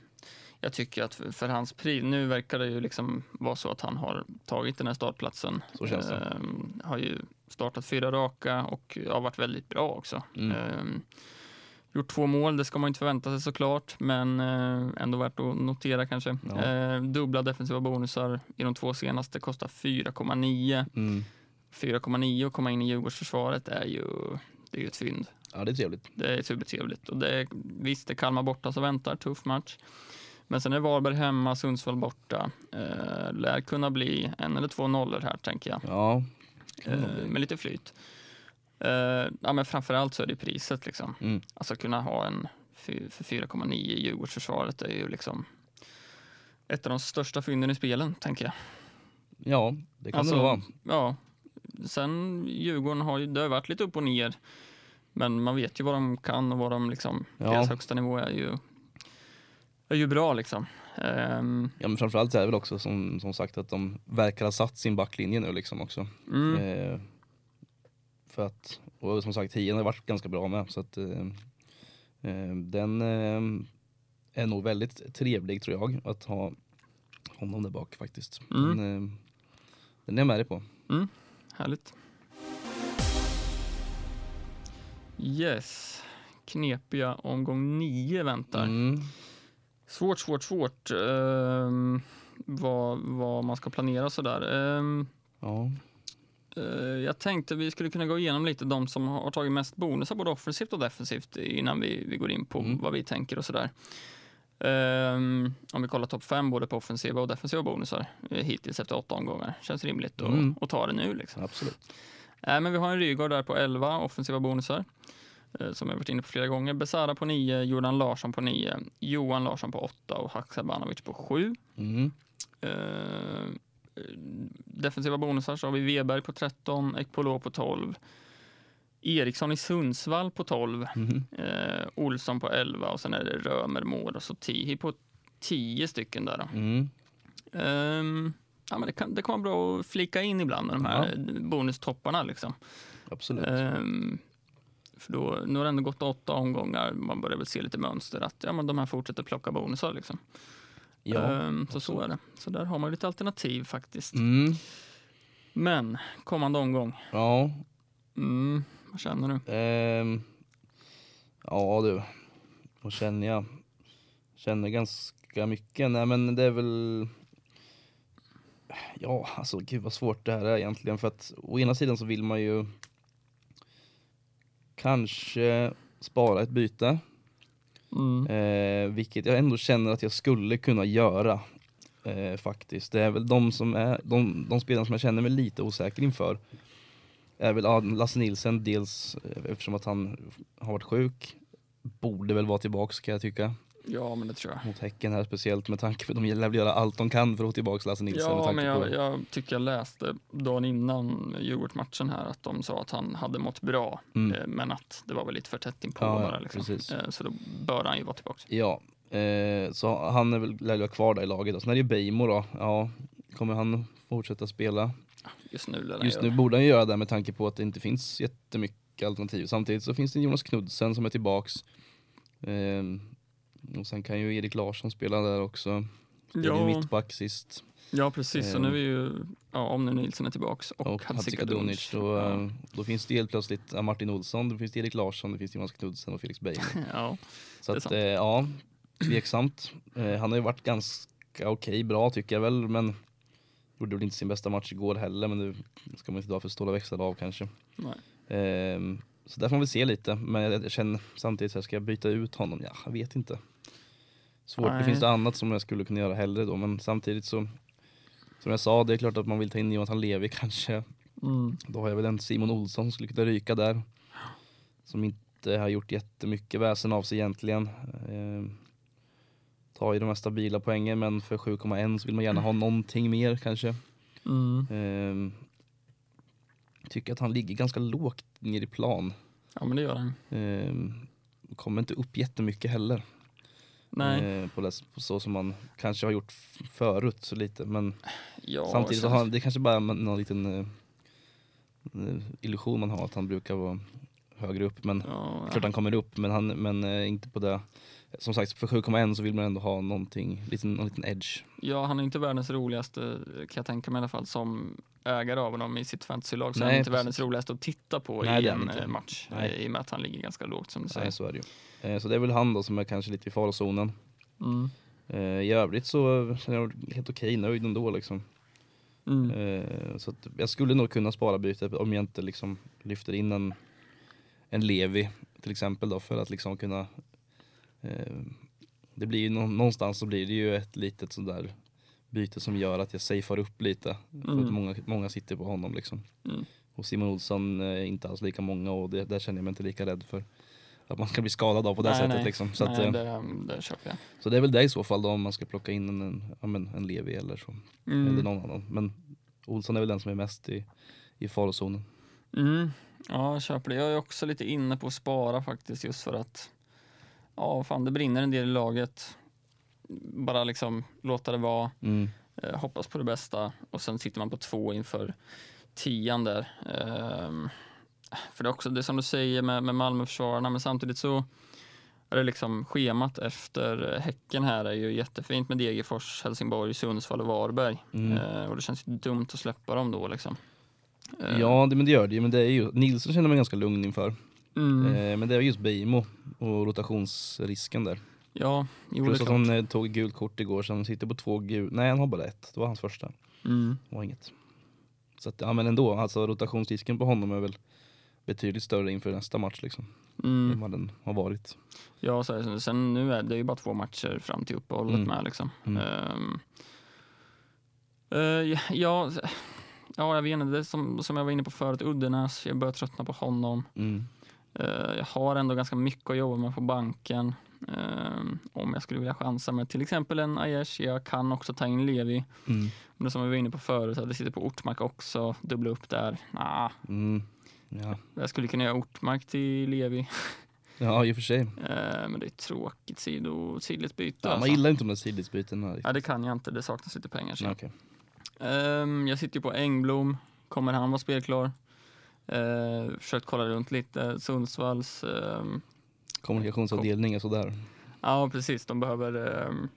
Speaker 2: jag tycker att för, för hans pris, nu verkar det ju liksom vara så att han har tagit den här startplatsen.
Speaker 1: Så känns det.
Speaker 2: Eh, har ju startat fyra raka och har varit väldigt bra också.
Speaker 1: Mm.
Speaker 2: Gjort två mål, det ska man inte förvänta sig såklart, men eh, ändå värt att notera kanske.
Speaker 1: Ja.
Speaker 2: Eh, dubbla defensiva bonusar i de två senaste kostar 4,9.
Speaker 1: Mm.
Speaker 2: 4,9 och komma in i Djurgårdsförsvaret är ju, det är ju ett fynd.
Speaker 1: Ja det är trevligt.
Speaker 2: Det är supertrevligt. Och det är, visst, det är Kalmar borta som väntar, tuff match. Men sen är Varberg hemma, Sundsvall borta. Eh, lär kunna bli en eller två nollor här, tänker jag.
Speaker 1: Ja.
Speaker 2: Eh, med lite flyt. Eh, ja, men framförallt så är det priset. Liksom.
Speaker 1: Mm.
Speaker 2: Alltså kunna ha en för 4,9 i Djurgårdsförsvaret är ju liksom ett av de största fynden i spelen, tänker jag.
Speaker 1: Ja det kan
Speaker 2: Alltså,
Speaker 1: det vara.
Speaker 2: Ja, sen Djurgården har ju, det har varit lite upp och ner. Men man vet ju vad de kan och vad de liksom,
Speaker 1: Ja.
Speaker 2: deras högsta nivå är ju, är ju bra liksom. Ehm,
Speaker 1: Ja men framförallt är det väl också som, som sagt att de verkar ha satt sin backlinje nu liksom också.
Speaker 2: mm,
Speaker 1: Eh, för att, och som sagt Hien har varit ganska bra med så att eh, eh, den eh, är nog väldigt trevlig tror jag att ha honom där bak faktiskt.
Speaker 2: Mm.
Speaker 1: Den, eh, den är jag med dig på.
Speaker 2: Härligt. Yes, knepiga omgång nio väntar.
Speaker 1: Mm.
Speaker 2: Svårt, svårt, svårt ehm, vad, vad man ska planera sådär. Um,
Speaker 1: Ja.
Speaker 2: Jag tänkte vi skulle kunna gå igenom lite de som har tagit mest bonusar både offensivt och defensivt innan vi, vi går in på
Speaker 1: Mm.
Speaker 2: vad vi tänker och sådär. Ehm, om vi kollar topp fem både på offensiva och defensiva bonusar eh, hittills efter åtta omgångar. Känns rimligt att,
Speaker 1: Mm.
Speaker 2: att ta det nu. Liksom.
Speaker 1: Absolut.
Speaker 2: Äh, men vi har en Rygaard där på 11 offensiva bonusar. eh, Som jag varit inne på flera gånger. Besara på 9, Jordan Larsson på 9, Johan Larsson på 8 och Haksabanovic på 7.
Speaker 1: Mm.
Speaker 2: Eh, defensiva bonusar så har vi Weberg på 13, Ekpolo på 12, Eriksson i Sundsvall på 12,
Speaker 1: Mhm.
Speaker 2: eh, Olsson på 11 och sen är det Römer, Mård och så Tihi på 10 stycken där.
Speaker 1: Mm.
Speaker 2: Ehm, ja, men det, kan, det kan vara bra att flika in ibland med de här bonustopparna. Liksom.
Speaker 1: Absolut.
Speaker 2: Ehm, för då, nu har det ändå gått åtta omgångar, man börjar väl se lite mönster att ja, men de här fortsätter plocka bonusar. Liksom.
Speaker 1: Ja.
Speaker 2: Ehm, så så är det. Så där har man lite alternativ faktiskt.
Speaker 1: Mm.
Speaker 2: Men kommande omgång,
Speaker 1: Ja,
Speaker 2: mm, vad känner du?
Speaker 1: ehm, ja du. Vad känner jag? Känner ganska mycket. Nej men det är väl Ja, alltså gud vad svårt det här är egentligen för att å ena sidan så vill man ju kanske spara ett byte,
Speaker 2: Mm.
Speaker 1: eh, vilket jag ändå känner att jag skulle kunna göra eh, faktiskt. Det är väl de som är, de, de spelarna som jag känner mig lite osäker inför är väl Lasse Nilsen, dels eh, eftersom att han har varit sjuk, borde väl vara tillbaks kan jag tycka,
Speaker 2: Ja, men det tror jag.
Speaker 1: mot Häcken här speciellt med tanke på att de lär väl göra allt de kan för att få tillbaks Lasse med
Speaker 2: Ja,
Speaker 1: tanke
Speaker 2: men
Speaker 1: på,
Speaker 2: jag, jag tycker jag läste dagen innan Djurgårdsmatchen här att de sa att han hade mått bra,
Speaker 1: Mm.
Speaker 2: eh, men att det var väl lite för tätt inpå
Speaker 1: Ja,
Speaker 2: bara. Liksom. Eh, Så då bör han ju vara tillbaka.
Speaker 1: Ja, eh, så han är väl, lär vara kvar där i laget. Och sen är det ju Beijmo då, ja, kommer han fortsätta spela?
Speaker 2: Just nu
Speaker 1: Just nu borde han göra det med tanke på att det inte finns jättemycket alternativ. Samtidigt så finns det Jonas Knudsen som är tillbaks. Ehm, och sen kan ju Erik Larsson spela där också. Spelade
Speaker 2: Ja,
Speaker 1: mittback sist.
Speaker 2: ja, precis.
Speaker 1: Eh.
Speaker 2: nu är ju, ja, om nu Nilsson är tillbaks och,
Speaker 1: Och
Speaker 2: Hadzikadunic.
Speaker 1: Då,
Speaker 2: Ja.
Speaker 1: eh, då finns det helt plötsligt Martin Olsson, då finns det Erik Larsson, det finns Jonas Knudsen och Felix Beijmo.
Speaker 2: Ja,
Speaker 1: Så att eh, ja, tveksamt. Eh, han har ju varit ganska okej, bra tycker jag väl, men gjorde väl inte sin bästa match igår heller, men det ska man inte dra för stora växlar av kanske.
Speaker 2: nej.
Speaker 1: Ehm, så där får man väl se lite, men jag, känner samtidigt så här, ska jag byta ut honom? Ja, jag vet inte. Svårt, det
Speaker 2: Nej.
Speaker 1: finns det annat som jag skulle kunna göra hellre då, men samtidigt så som jag sa, det är klart att man vill ta in Jonathan Levi kanske.
Speaker 2: Mm.
Speaker 1: Då har jag väl en Simon Olsson som skulle kunna ryka där. Som inte har gjort jättemycket väsen av sig egentligen. Ehm, tar ju de här stabila poängen men för 7,1 så vill man gärna ha någonting mer kanske.
Speaker 2: Mm.
Speaker 1: Ehm, tycker att han ligger ganska lågt ner i plan.
Speaker 2: Ja, men det gör han.
Speaker 1: Ehm, kommer inte upp jättemycket heller.
Speaker 2: Nej,
Speaker 1: Ehm, på, det, på så som man kanske har gjort förut så lite. Men
Speaker 2: ja,
Speaker 1: samtidigt så har det kanske bara är någon liten eh, illusion man har att han brukar vara högre upp. Men
Speaker 2: Ja,
Speaker 1: klart han kommer upp men, han, men eh, inte på det. Som sagt för 7,1 så vill man ändå ha någonting, liten, någon liten edge.
Speaker 2: Ja, han är inte världens roligaste, kan jag tänka mig i alla fall, som ägare av honom i sitt fantasylag. Så han
Speaker 1: Nej,
Speaker 2: är inte
Speaker 1: precis.
Speaker 2: världens roligaste att titta på
Speaker 1: Nej,
Speaker 2: i en
Speaker 1: han
Speaker 2: eh, match.
Speaker 1: Nej.
Speaker 2: eh, I och med att han ligger ganska lågt som du säger.
Speaker 1: Nej, så är det ju. Eh, så det är väl han då som är kanske lite i farozonen.
Speaker 2: Mm.
Speaker 1: I övrigt så känner jag helt okej nöjd ändå liksom.
Speaker 2: Mm.
Speaker 1: Så jag skulle nog kunna spara bytet om jag inte liksom lyfter in en, en Levi till exempel då för att liksom kunna det blir ju nå- någonstans så blir det ju ett litet sådär byte som gör att jag safear upp lite. För
Speaker 2: Mm.
Speaker 1: att många, många sitter på honom liksom.
Speaker 2: Mm.
Speaker 1: Och Simon Olsson är inte alls lika många och det, där känner jag mig inte lika rädd för att man ska bli skadad av på det
Speaker 2: Nej,
Speaker 1: sättet
Speaker 2: nej.
Speaker 1: liksom. Så, att,
Speaker 2: Nej,
Speaker 1: eh,
Speaker 2: det, det köper jag.
Speaker 1: så det är väl det i så fall då om man ska plocka in en, en, men en Levi eller så.
Speaker 2: Mm.
Speaker 1: Eller någon annan. Men Olsson är väl den som är mest i, i farozonen.
Speaker 2: Mm. Ja, jag köper det. Jag är också lite inne på att spara faktiskt just för att ja, fan, det brinner en del i laget. Bara liksom låta det vara,
Speaker 1: Mm.
Speaker 2: eh, hoppas på det bästa och sen sitter man på två inför tian där. Ehm, för det är också det som du säger med, med Malmöförsvararna, men samtidigt så är det liksom schemat efter Häcken här är ju jättefint med Degerfors, Helsingborg, Sundsvall och Varberg.
Speaker 1: Mm.
Speaker 2: Eh, och det känns ju dumt att släppa dem då liksom. Eh,
Speaker 1: Ja, det, men det gör det ju. Men det är ju, Nilsson känner mig ganska lugn inför.
Speaker 2: Mm.
Speaker 1: Eh, men det är just Beijmo och rotationsrisken där.
Speaker 2: Ja, jo,
Speaker 1: Plus att han eh, tog gult kort igår så han sitter på två gul. Nej han har bara ett, det var hans första.
Speaker 2: Mm.
Speaker 1: Det var inget. Så att, ja men ändå, alltså rotationsrisken på honom är väl betydligt större inför nästa match liksom.
Speaker 2: Mm.
Speaker 1: Än vad den har varit.
Speaker 2: Ja, så sen nu är det ju bara två matcher fram till uppehållet
Speaker 1: Mm.
Speaker 2: med liksom.
Speaker 1: Mm.
Speaker 2: Ehm, eh, ja, ja, jag vet inte, det som, som jag var inne på förut, Uddenäs, jag börjar tröttna på honom.
Speaker 1: Mm.
Speaker 2: Eh, jag har ändå ganska mycket att jobba med på banken. Ehm, om jag skulle vilja chansa med till exempel en Aiesh, jag kan också ta in Levi.
Speaker 1: Mm.
Speaker 2: Men det som vi var inne på förut, att det sitter på Ortmark också, dubbla upp där. Nah,
Speaker 1: Mm. Ja.
Speaker 2: jag skulle kunna göra Ortmark till Levi.
Speaker 1: ja, i och för sig.
Speaker 2: Eh, men det är ett tråkigt sido, sidligt byte.
Speaker 1: Ja, man
Speaker 2: alltså.
Speaker 1: gillar inte de där sidledsbytena.
Speaker 2: Ja, det kan jag inte. Det saknas lite pengar. Så.
Speaker 1: Okej.
Speaker 2: Ehm, jag sitter ju på Engblom. Kommer han vara spelklar? Uh, försökt kolla runt lite. Sundsvalls... ehm,
Speaker 1: Kommunikationsavdelning är sådär.
Speaker 2: ja, precis. De behöver... ehm,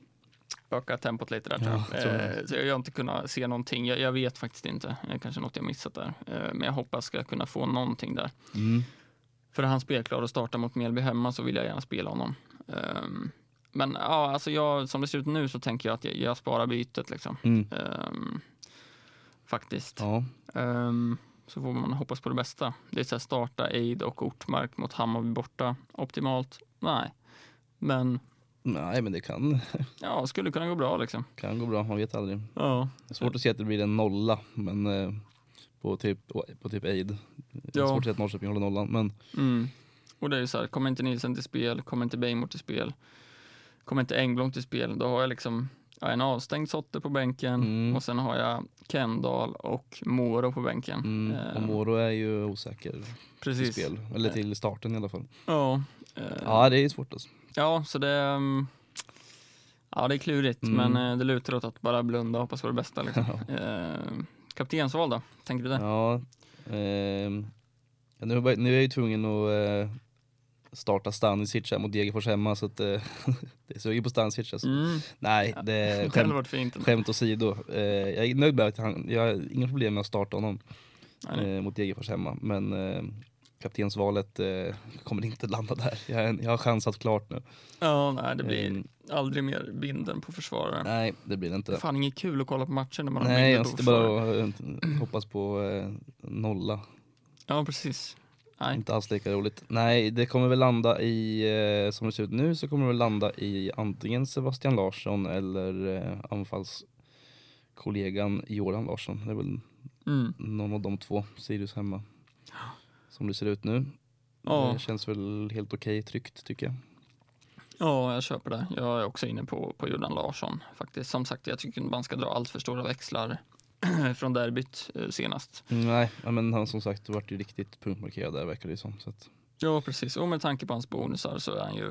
Speaker 2: öka tempot lite där
Speaker 1: Ja,
Speaker 2: jag. Eh, så jag har inte kunnat se någonting. Jag, jag vet faktiskt inte. Det är kanske något jag missat där. Eh, men jag hoppas ska kunna få någonting där.
Speaker 1: Mm.
Speaker 2: För är han spelklar och startar mot Mjällby hemma så vill jag gärna spela honom. Ehm, men ja, alltså jag, som det ser ut nu så tänker jag att jag, jag sparar bytet liksom.
Speaker 1: Mm.
Speaker 2: Ehm, faktiskt.
Speaker 1: Ja.
Speaker 2: Så får man hoppas på det bästa. Det är så här starta Eid och Ortmark mot Hammarby borta. Optimalt? Nej. Men
Speaker 1: Nej, men det kan,
Speaker 2: ja, skulle kunna gå bra liksom.
Speaker 1: kan gå bra, man vet aldrig.
Speaker 2: Ja.
Speaker 1: Svårt att se att det blir en nolla, men eh, på typ, på typ är
Speaker 2: Ja.
Speaker 1: svårt att se att Norrköping håller nollan, men
Speaker 2: Mm. Och det är ju så här, kommer inte Nielsen till spel, kommer inte Bejmor till spel, kommer inte Engblom till spel, då har jag liksom ja, en avstängd Sotte på bänken
Speaker 1: Mm.
Speaker 2: och sen har jag Kendall och Moro på bänken.
Speaker 1: mm, och
Speaker 2: Ehm,
Speaker 1: Moro är ju osäker till
Speaker 2: precis.
Speaker 1: spel, eller till starten i alla fall.
Speaker 2: Ja. eh,
Speaker 1: Ja, det är svårt alltså.
Speaker 2: ja, så det um, Ja, det är klurigt,
Speaker 1: Mm.
Speaker 2: men eh, det lutar åt att bara blunda och hoppas på det bästa. Liksom. Eh, kaptensval då? Tänker du det?
Speaker 1: Ja, ja, nu, är jag- nu är jag ju tvungen att eh, starta Stanisic mot Degerfors hemma så att eh, det suger på Stanisic alltså.
Speaker 2: Mm.
Speaker 1: Nej, det är
Speaker 2: Det
Speaker 1: skämt,
Speaker 2: varit fint.
Speaker 1: skämt åsido. Eh, jag är nöjd med att han, jag har inga problem med att starta honom
Speaker 2: Nej, nej.
Speaker 1: eh, mot Degerfors hemma. Men eh, kaptensvalet eh, kommer inte landa där. Jag, jag har chansat klart nu.
Speaker 2: Ja, nej, det blir
Speaker 1: Ehm,
Speaker 2: aldrig mer binden på försvarare.
Speaker 1: nej, det blir det
Speaker 2: Det
Speaker 1: inte.
Speaker 2: är fan inget kul att kolla på matcher när man har
Speaker 1: Nej,
Speaker 2: binden
Speaker 1: jag
Speaker 2: på
Speaker 1: sitter
Speaker 2: försvarare.
Speaker 1: bara och eh, hoppas på eh, nolla.
Speaker 2: Ja, precis. Nej.
Speaker 1: Inte alls lika roligt. Nej, det kommer väl landa i, eh, som det ser ut nu, så kommer det väl landa i antingen Sebastian Larsson eller eh, anfallskollegan Jordan Larsson. Det är väl
Speaker 2: Mm.
Speaker 1: någon av de två, Sirius hemma. Som det ser ut nu.
Speaker 2: Ja.
Speaker 1: Det känns väl helt okej tryggt tycker jag.
Speaker 2: ja, jag köper det. Jag är också inne på, på Jordan Larsson faktiskt. Som sagt, jag tycker man ska dra allt för stora växlar från derbyt eh, senast.
Speaker 1: Mm, Nej, men han som sagt vart ju riktigt punktmarkerad där verkar det som. Så att,
Speaker 2: Ja, precis. Och med tanke på hans bonusar så är han ju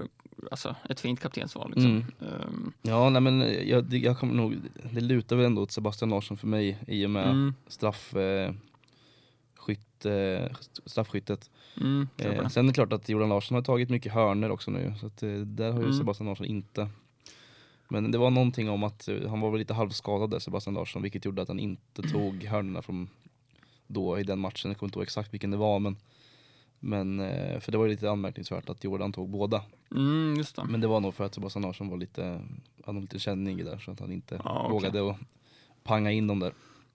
Speaker 2: alltså, ett fint kaptensval. Liksom.
Speaker 1: Mm.
Speaker 2: Ehm,
Speaker 1: ja, nej men jag, det- jag kommer nog, det lutar väl ändå åt Sebastian Larsson för mig i och med
Speaker 2: mm,
Speaker 1: straff, eh, skytt, eh, straffskyttet.
Speaker 2: mm,
Speaker 1: Eh, sen är det klart att Jordan Larsson har tagit mycket hörner också nu, så att, eh, där har ju
Speaker 2: Mm.
Speaker 1: Sebastian Larsson inte. Men det var någonting om att eh, han var väl lite halvskadad där, Sebastian Larsson, vilket gjorde att han inte tog hörnerna från då i den matchen. Jag kommer inte ihåg exakt vilken det var, men, men eh, för det var ju lite anmärkningsvärt att Jordan tog båda.
Speaker 2: Mm, det.
Speaker 1: Men det var nog för att Sebastian Larsson var lite, hade lite känning där så att han inte
Speaker 2: okej.
Speaker 1: vågade att panga in dem där.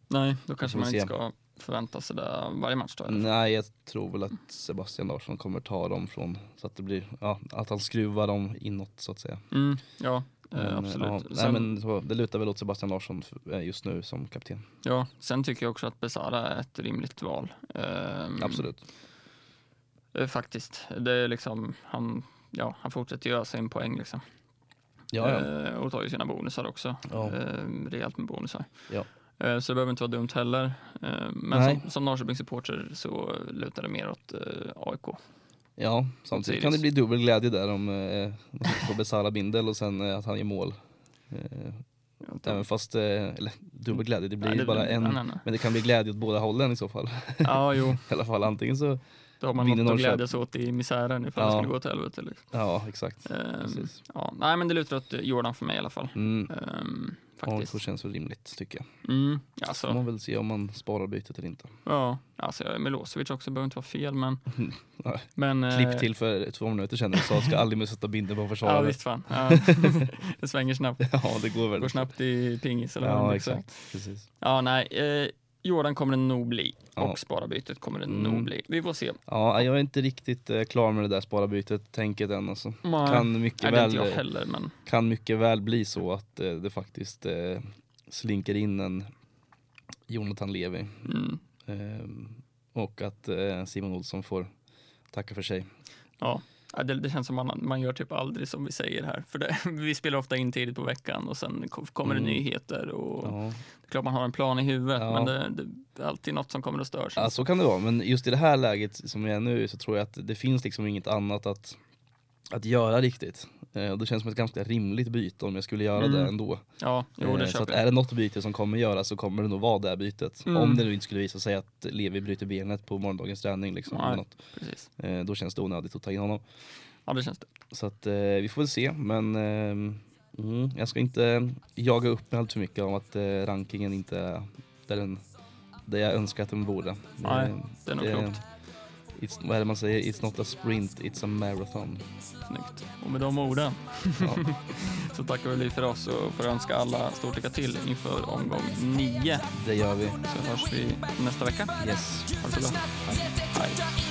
Speaker 2: Nej, då kanske man inte ska förvänta sig det varje match då. eller?
Speaker 1: Nej, jag tror väl att Sebastian Larsson kommer ta dem från, så att det blir, ja, att han skruvar dem inåt så att säga.
Speaker 2: Mm, ja,
Speaker 1: Men,
Speaker 2: absolut.
Speaker 1: Ja, nej,
Speaker 2: Sen-
Speaker 1: men så, det lutar väl åt Sebastian Larsson eh, just nu som kapten.
Speaker 2: Ja, sen tycker jag också att Besara är ett rimligt val. Ehm,
Speaker 1: Absolut.
Speaker 2: eh, Faktiskt. Det är liksom, han, ja, han fortsätter göra sin poäng liksom.
Speaker 1: Ja, ja.
Speaker 2: Eh, och tar ju sina bonusar också.
Speaker 1: Ja.
Speaker 2: Ehm, rejält med bonusar.
Speaker 1: Ja.
Speaker 2: Eh, så det behöver inte vara dumt heller. Ehm, men
Speaker 1: Nej.
Speaker 2: som, som Norrköpingssupporter så lutar det mer åt eh, AIK.
Speaker 1: Ja, samtidigt kan det bli dubbel glädje där om eh, man på Besara Bindel och sen eh, att han gör mål. Eh, även fast, eh, eller dubbel glädje, det blir
Speaker 2: Nej,
Speaker 1: ju bara en.
Speaker 2: nej, nej.
Speaker 1: Men det kan bli glädje åt båda hållen i så fall.
Speaker 2: Ja, jo.
Speaker 1: I alla fall antingen så,
Speaker 2: Då har man något att glädjas åt i misären ifall
Speaker 1: Ja.
Speaker 2: det skulle gå till helvete. Liksom.
Speaker 1: ja exakt. Precis.
Speaker 2: ja, nej, men det lutar åt Jordan för mig i alla fall.
Speaker 1: Mm.
Speaker 2: Faktiskt.
Speaker 1: känns väl rimligt tycker jag.
Speaker 2: Mm,
Speaker 1: Så får
Speaker 2: alltså,
Speaker 1: man väl se om man sparar bytet eller inte.
Speaker 2: ja, alltså Milosevic också behöver inte vara fel, men...
Speaker 1: Nej.
Speaker 2: men eh,
Speaker 1: Klipp till för två minuter sedan och sa ska aldrig mer sätta binden på
Speaker 2: Ja,
Speaker 1: försvarare.
Speaker 2: visst fan. Ja. det svänger snabbt.
Speaker 1: Ja, det går
Speaker 2: Det
Speaker 1: väl.
Speaker 2: går snabbt i pingis eller
Speaker 1: Ja, exakt. Precis.
Speaker 2: Ja, nej. Eh, Jordan kommer det nog bli.
Speaker 1: Ja.
Speaker 2: Och spararbytet kommer det
Speaker 1: Mm.
Speaker 2: nog bli. Vi får se.
Speaker 1: Ja, jag är inte riktigt eh, klar med det där sparabytet tänket än alltså.
Speaker 2: Nej,
Speaker 1: Kan mycket,
Speaker 2: nej,
Speaker 1: väl,
Speaker 2: jag heller, men
Speaker 1: kan mycket väl bli så att eh, det faktiskt eh, slinker in en Jonathan Levi.
Speaker 2: mm,
Speaker 1: Ehm, och att eh, Simon Olsson får tacka för sig.
Speaker 2: ja. Ja, Det, det känns som man, man gör typ aldrig som vi säger här. För det, vi spelar ofta in tidigt på veckan och sen ko- kommer det
Speaker 1: Mm.
Speaker 2: nyheter. Och
Speaker 1: Ja.
Speaker 2: Det är klart man har en plan i huvudet,
Speaker 1: Ja.
Speaker 2: men det, det är alltid något som kommer att störa.
Speaker 1: Ja, så kan det vara. Men just i det här läget som vi är nu så tror jag att det finns liksom inget annat att, att göra riktigt. Eh, och det känns som ett ganska rimligt byte om jag skulle göra
Speaker 2: Mm.
Speaker 1: det ändå.
Speaker 2: Ja, jo, det
Speaker 1: Eh, så att är det något byte som kommer göras så kommer det nog vara det här bytet.
Speaker 2: Mm.
Speaker 1: Om det nu inte skulle visa sig att Levi bryter benet på morgondagens träning. Liksom,
Speaker 2: Nej.
Speaker 1: något.
Speaker 2: Precis.
Speaker 1: Eh, då känns det onödigt att ta in honom.
Speaker 2: Ja, det känns det.
Speaker 1: Så att vi får väl se. Men Mm, jag ska inte jaga upp mig allt för mycket om att eh, rankingen inte är där, den, där jag önskar att den borde.
Speaker 2: Nej, Det är nog klokt.
Speaker 1: It's, vad är det man säger? It's not a sprint, it's a marathon.
Speaker 2: Snyggt. Och med de orden
Speaker 1: Ja.
Speaker 2: så tackar vi för oss och får önska alla stort lycka till inför omgång nio.
Speaker 1: Det gör vi.
Speaker 2: Så hörs vi nästa vecka.
Speaker 1: Yes.
Speaker 2: Ha det så bra. Hej.